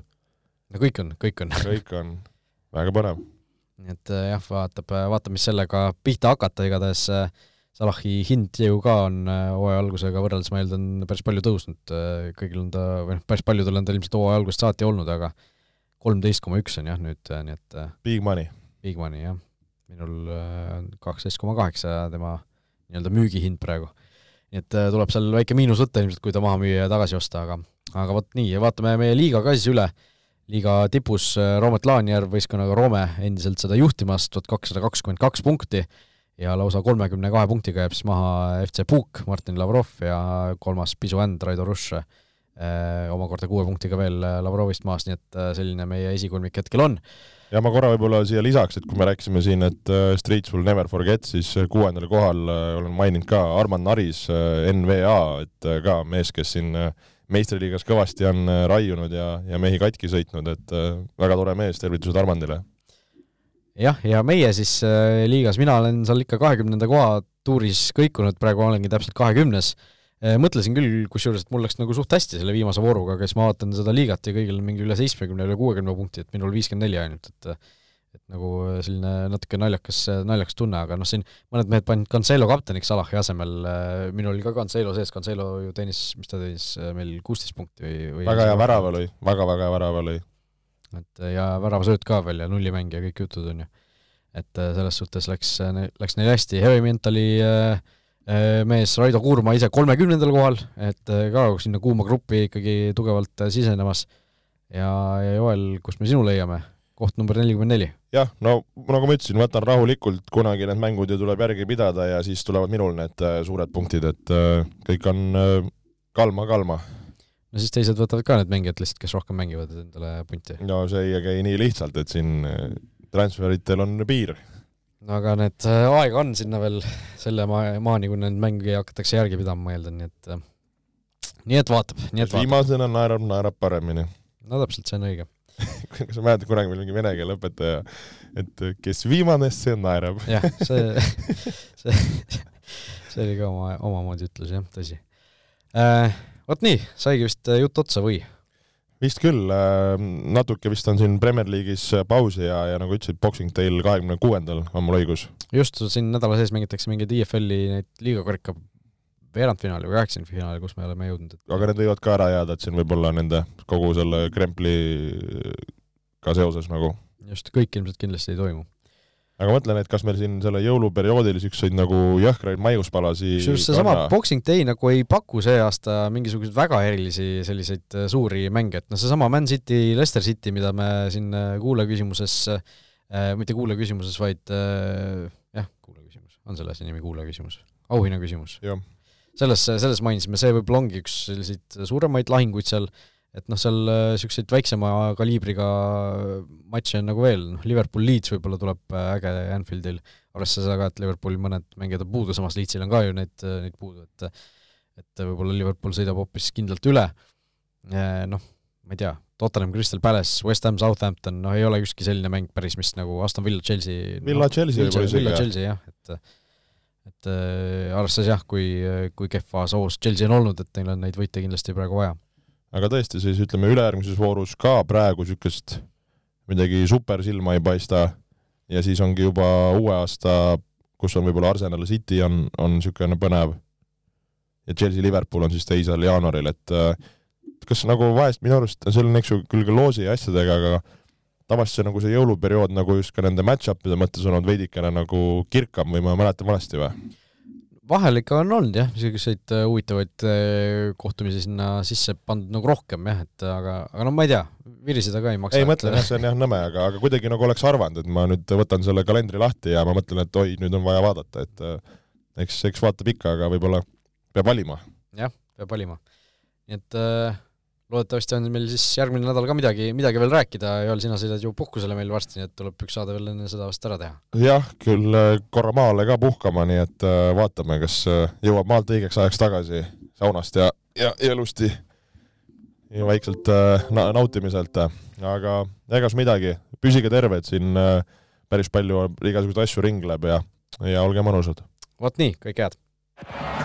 no kõik on, kõik on kõik on, väga põnev. nii et jah, vaatab, vaatab, mis sellega pihta hakata, igatahes äh, Salahi hind ju ka on äh, hooaja algusega võrreldes, ma eeldan, päris palju tõusnud, äh, kõigil on ta, või noh, päris paljudel on ta ilmselt hooaja algusest saati olnud, aga kolmteist koma üks on jah nüüd, äh, nii et Big money. Big money, jah. minul kaksteist koma kaheksa tema nii-öelda müügihind praegu. Nii et tuleb seal väike miinus võtta ilmselt, kui ta maha müüa ja tagasi osta, aga aga vot nii, ja vaatame meie liiga ka siis üle, liiga tipus Roomet Laanjärv võistkonnaga Roome endiselt seda juhtimas, tuhat kakssada kakskümmend kaks punkti, ja lausa kolmekümne kahe punktiga jääb siis maha FC Puuk, Martin Lavrov ja kolmas Pisu Änd, Raido Rush eh,, omakorda kuue punktiga veel Lavrovist maas, nii et selline meie esikolmik hetkel on. Ja ma korra võib-olla siia lisaks, et kui me rääkisime siin, et Streets will never forget, siis kuuendal kohal olen maininud ka Arman Naris, NVA, et ka mees, kes siin meistriliigas kõvasti on raiunud ja, ja mehi katki sõitnud, et väga tore mees, tervitused Armandile jah, ja meie siis äh, liigas, mina olen seal ikka kahekümnenda koha tuuris kõikunud, praegu olengi täpselt kahekümnes äh,. Mõtlesin küll, kusjuures, et mul läks nagu suht hästi selle viimase vooruga, aga siis ma vaatan seda liigat ja kõigil on mingi üle seitsmekümne, üle kuuekümne punkti, et minul viiskümmend neli ainult, et et nagu selline natuke naljakas, naljakas tunne, aga noh, siin mõned mehed panid Cancelo kapteniks Salahi asemel, äh, minul oli ka Cancelo sees, Cancelo ju teenis, mis ta teenis äh, meil, kuusteist punkti või, või väga hea värava lõi, väga-väga hea värava lõi et ja väravasööt ka veel ja nullimäng ja kõik jutud, on ju. et äh, selles suhtes läks, läks neil hästi, Heavy Mentali äh, äh, mees Raido Kuurma ise kolmekümnendal kohal, et ka sinna kuuma gruppi ikkagi tugevalt sisenemas, ja, ja Joel, kust me sinu leiame? koht number nelikümmend neli. jah, no nagu ma ütlesin, võtan rahulikult, kunagi need mängud ju tuleb järgi pidada ja siis tulevad minul need suured punktid, et kõik on kalma-kalma no siis teised võtavad ka need mängijad lihtsalt, kes rohkem mängivad endale punti. no see ei käi nii lihtsalt, et siin äh, transferitel on piir. Aga need, äh, aega on sinna veel selle maa, maani, kui neid mänge hakatakse järgi pidama, ma eeldan, nii et äh, nii et vaatab, nii et vaatab. viimasena naerab, naerab paremini. no täpselt, see on õige [LAUGHS] kas sa mäletad, kunagi meil mingi vene keele õpetaja, et kes viimane, see naerab. jah, see, [LAUGHS] [LAUGHS] see, see oli ka oma, omamoodi ütlus jah, tõsi äh,. vot nii, saigi vist jutt otsa või? Vist küll, äh, natuke vist on siin Premier League'is pausi ja, ja nagu ütlesid, Boxing Day'l kahekümne kuuendal on mul õigus. just, siin nädala sees mängitakse mingeid IFL-i neid liigakarika veerandfinaali või kaheksakümnendfinaali, kus me oleme jõudnud et.... aga need võivad ka ära jääda, et siin võib-olla nende kogu selle krempliga seoses nagu. just, kõik ilmselt kindlasti ei toimu aga mõtlen, et kas meil siin selle jõuluperioodil siukseid nagu jõhkraid maiuspalasi kusjuures seesama Boxing Day nagu ei paku see aasta mingisuguseid väga erilisi selliseid äh, suuri mänge, et noh, seesama Man City, Leicester City, mida me siin äh, kuulajaküsimuses äh,, mitte kuulajaküsimuses, vaid äh, jah, kuulajaküsimus, on selle asja nimi kuulajaküsimus? auhinnaküsimus? selles, selles mainisime, see võib-olla ongi üks selliseid suuremaid lahinguid seal et noh, seal niisuguseid äh, väiksema kaliibriga matše on nagu veel, noh, Liverpool Leeds võib-olla tuleb äh, äge Anfieldil, arvestades aga, et Liverpooli mõned mängijad on puudu, samas Leedsil on ka ju neid, äh, neid puudu, et et võib-olla Liverpool sõidab hoopis kindlalt üle, noh, ma ei tea, Tottenham, Crystal Palace, West Ham, Southampton, noh ei ole ükski selline mäng päris, mis nagu Aston Villa, Chelsea Villa no,, Chelsea võib-olla isegi, Villa, Chelsea jah, et et arvestades jah, kui, kui kehvas hoos Chelsea on olnud, et neil on neid võite kindlasti praegu vaja aga tõesti, siis ütleme, ülejärgmises voorus ka praegu niisugust midagi super silma ei paista ja siis ongi juba uue aasta, kus on võib-olla Arsenal City on, on niisugune põnev ja Chelsea Liverpool on siis teisel jaanuaril, et kas nagu vahest minu arust, seal on eks ju küll ka loosi ja asjadega, aga tavaliselt see nagu see jõuluperiood nagu just ka nende match-up'ide mõttes olnud veidikene nagu kirkam või ma mäletan valesti või? Vahel ikka on olnud jah, niisuguseid äh, huvitavaid äh, kohtumisi sinna sisse pandud nagu rohkem jah, et aga, aga no ma ei tea, viriseda ka ei maksa. ei mõtle jah, see on jah nõme, aga, aga kuidagi nagu oleks arvanud, et ma nüüd võtan selle kalendri lahti ja ma mõtlen, et oi, nüüd on vaja vaadata, et äh, eks, eks vaatab ikka, aga võib-olla peab valima. jah, peab valima. nii et äh, loodetavasti on meil siis järgmine nädal ka midagi, midagi veel rääkida, Joel, sina sõidad ju puhkusele meil varsti, nii et tuleb üks saade veel enne seda vast ära teha. jah, küll äh, korra maale ka puhkama, nii et äh, vaatame, kas äh, jõuab maalt õigeks ajaks tagasi saunast ja, ja, ja ilusti ja vaikselt na nautimiselt, aga egas midagi, püsige terved, siin päris palju igasuguseid asju ringleb ja, ja olge mõnusad. vot nii, kõike head!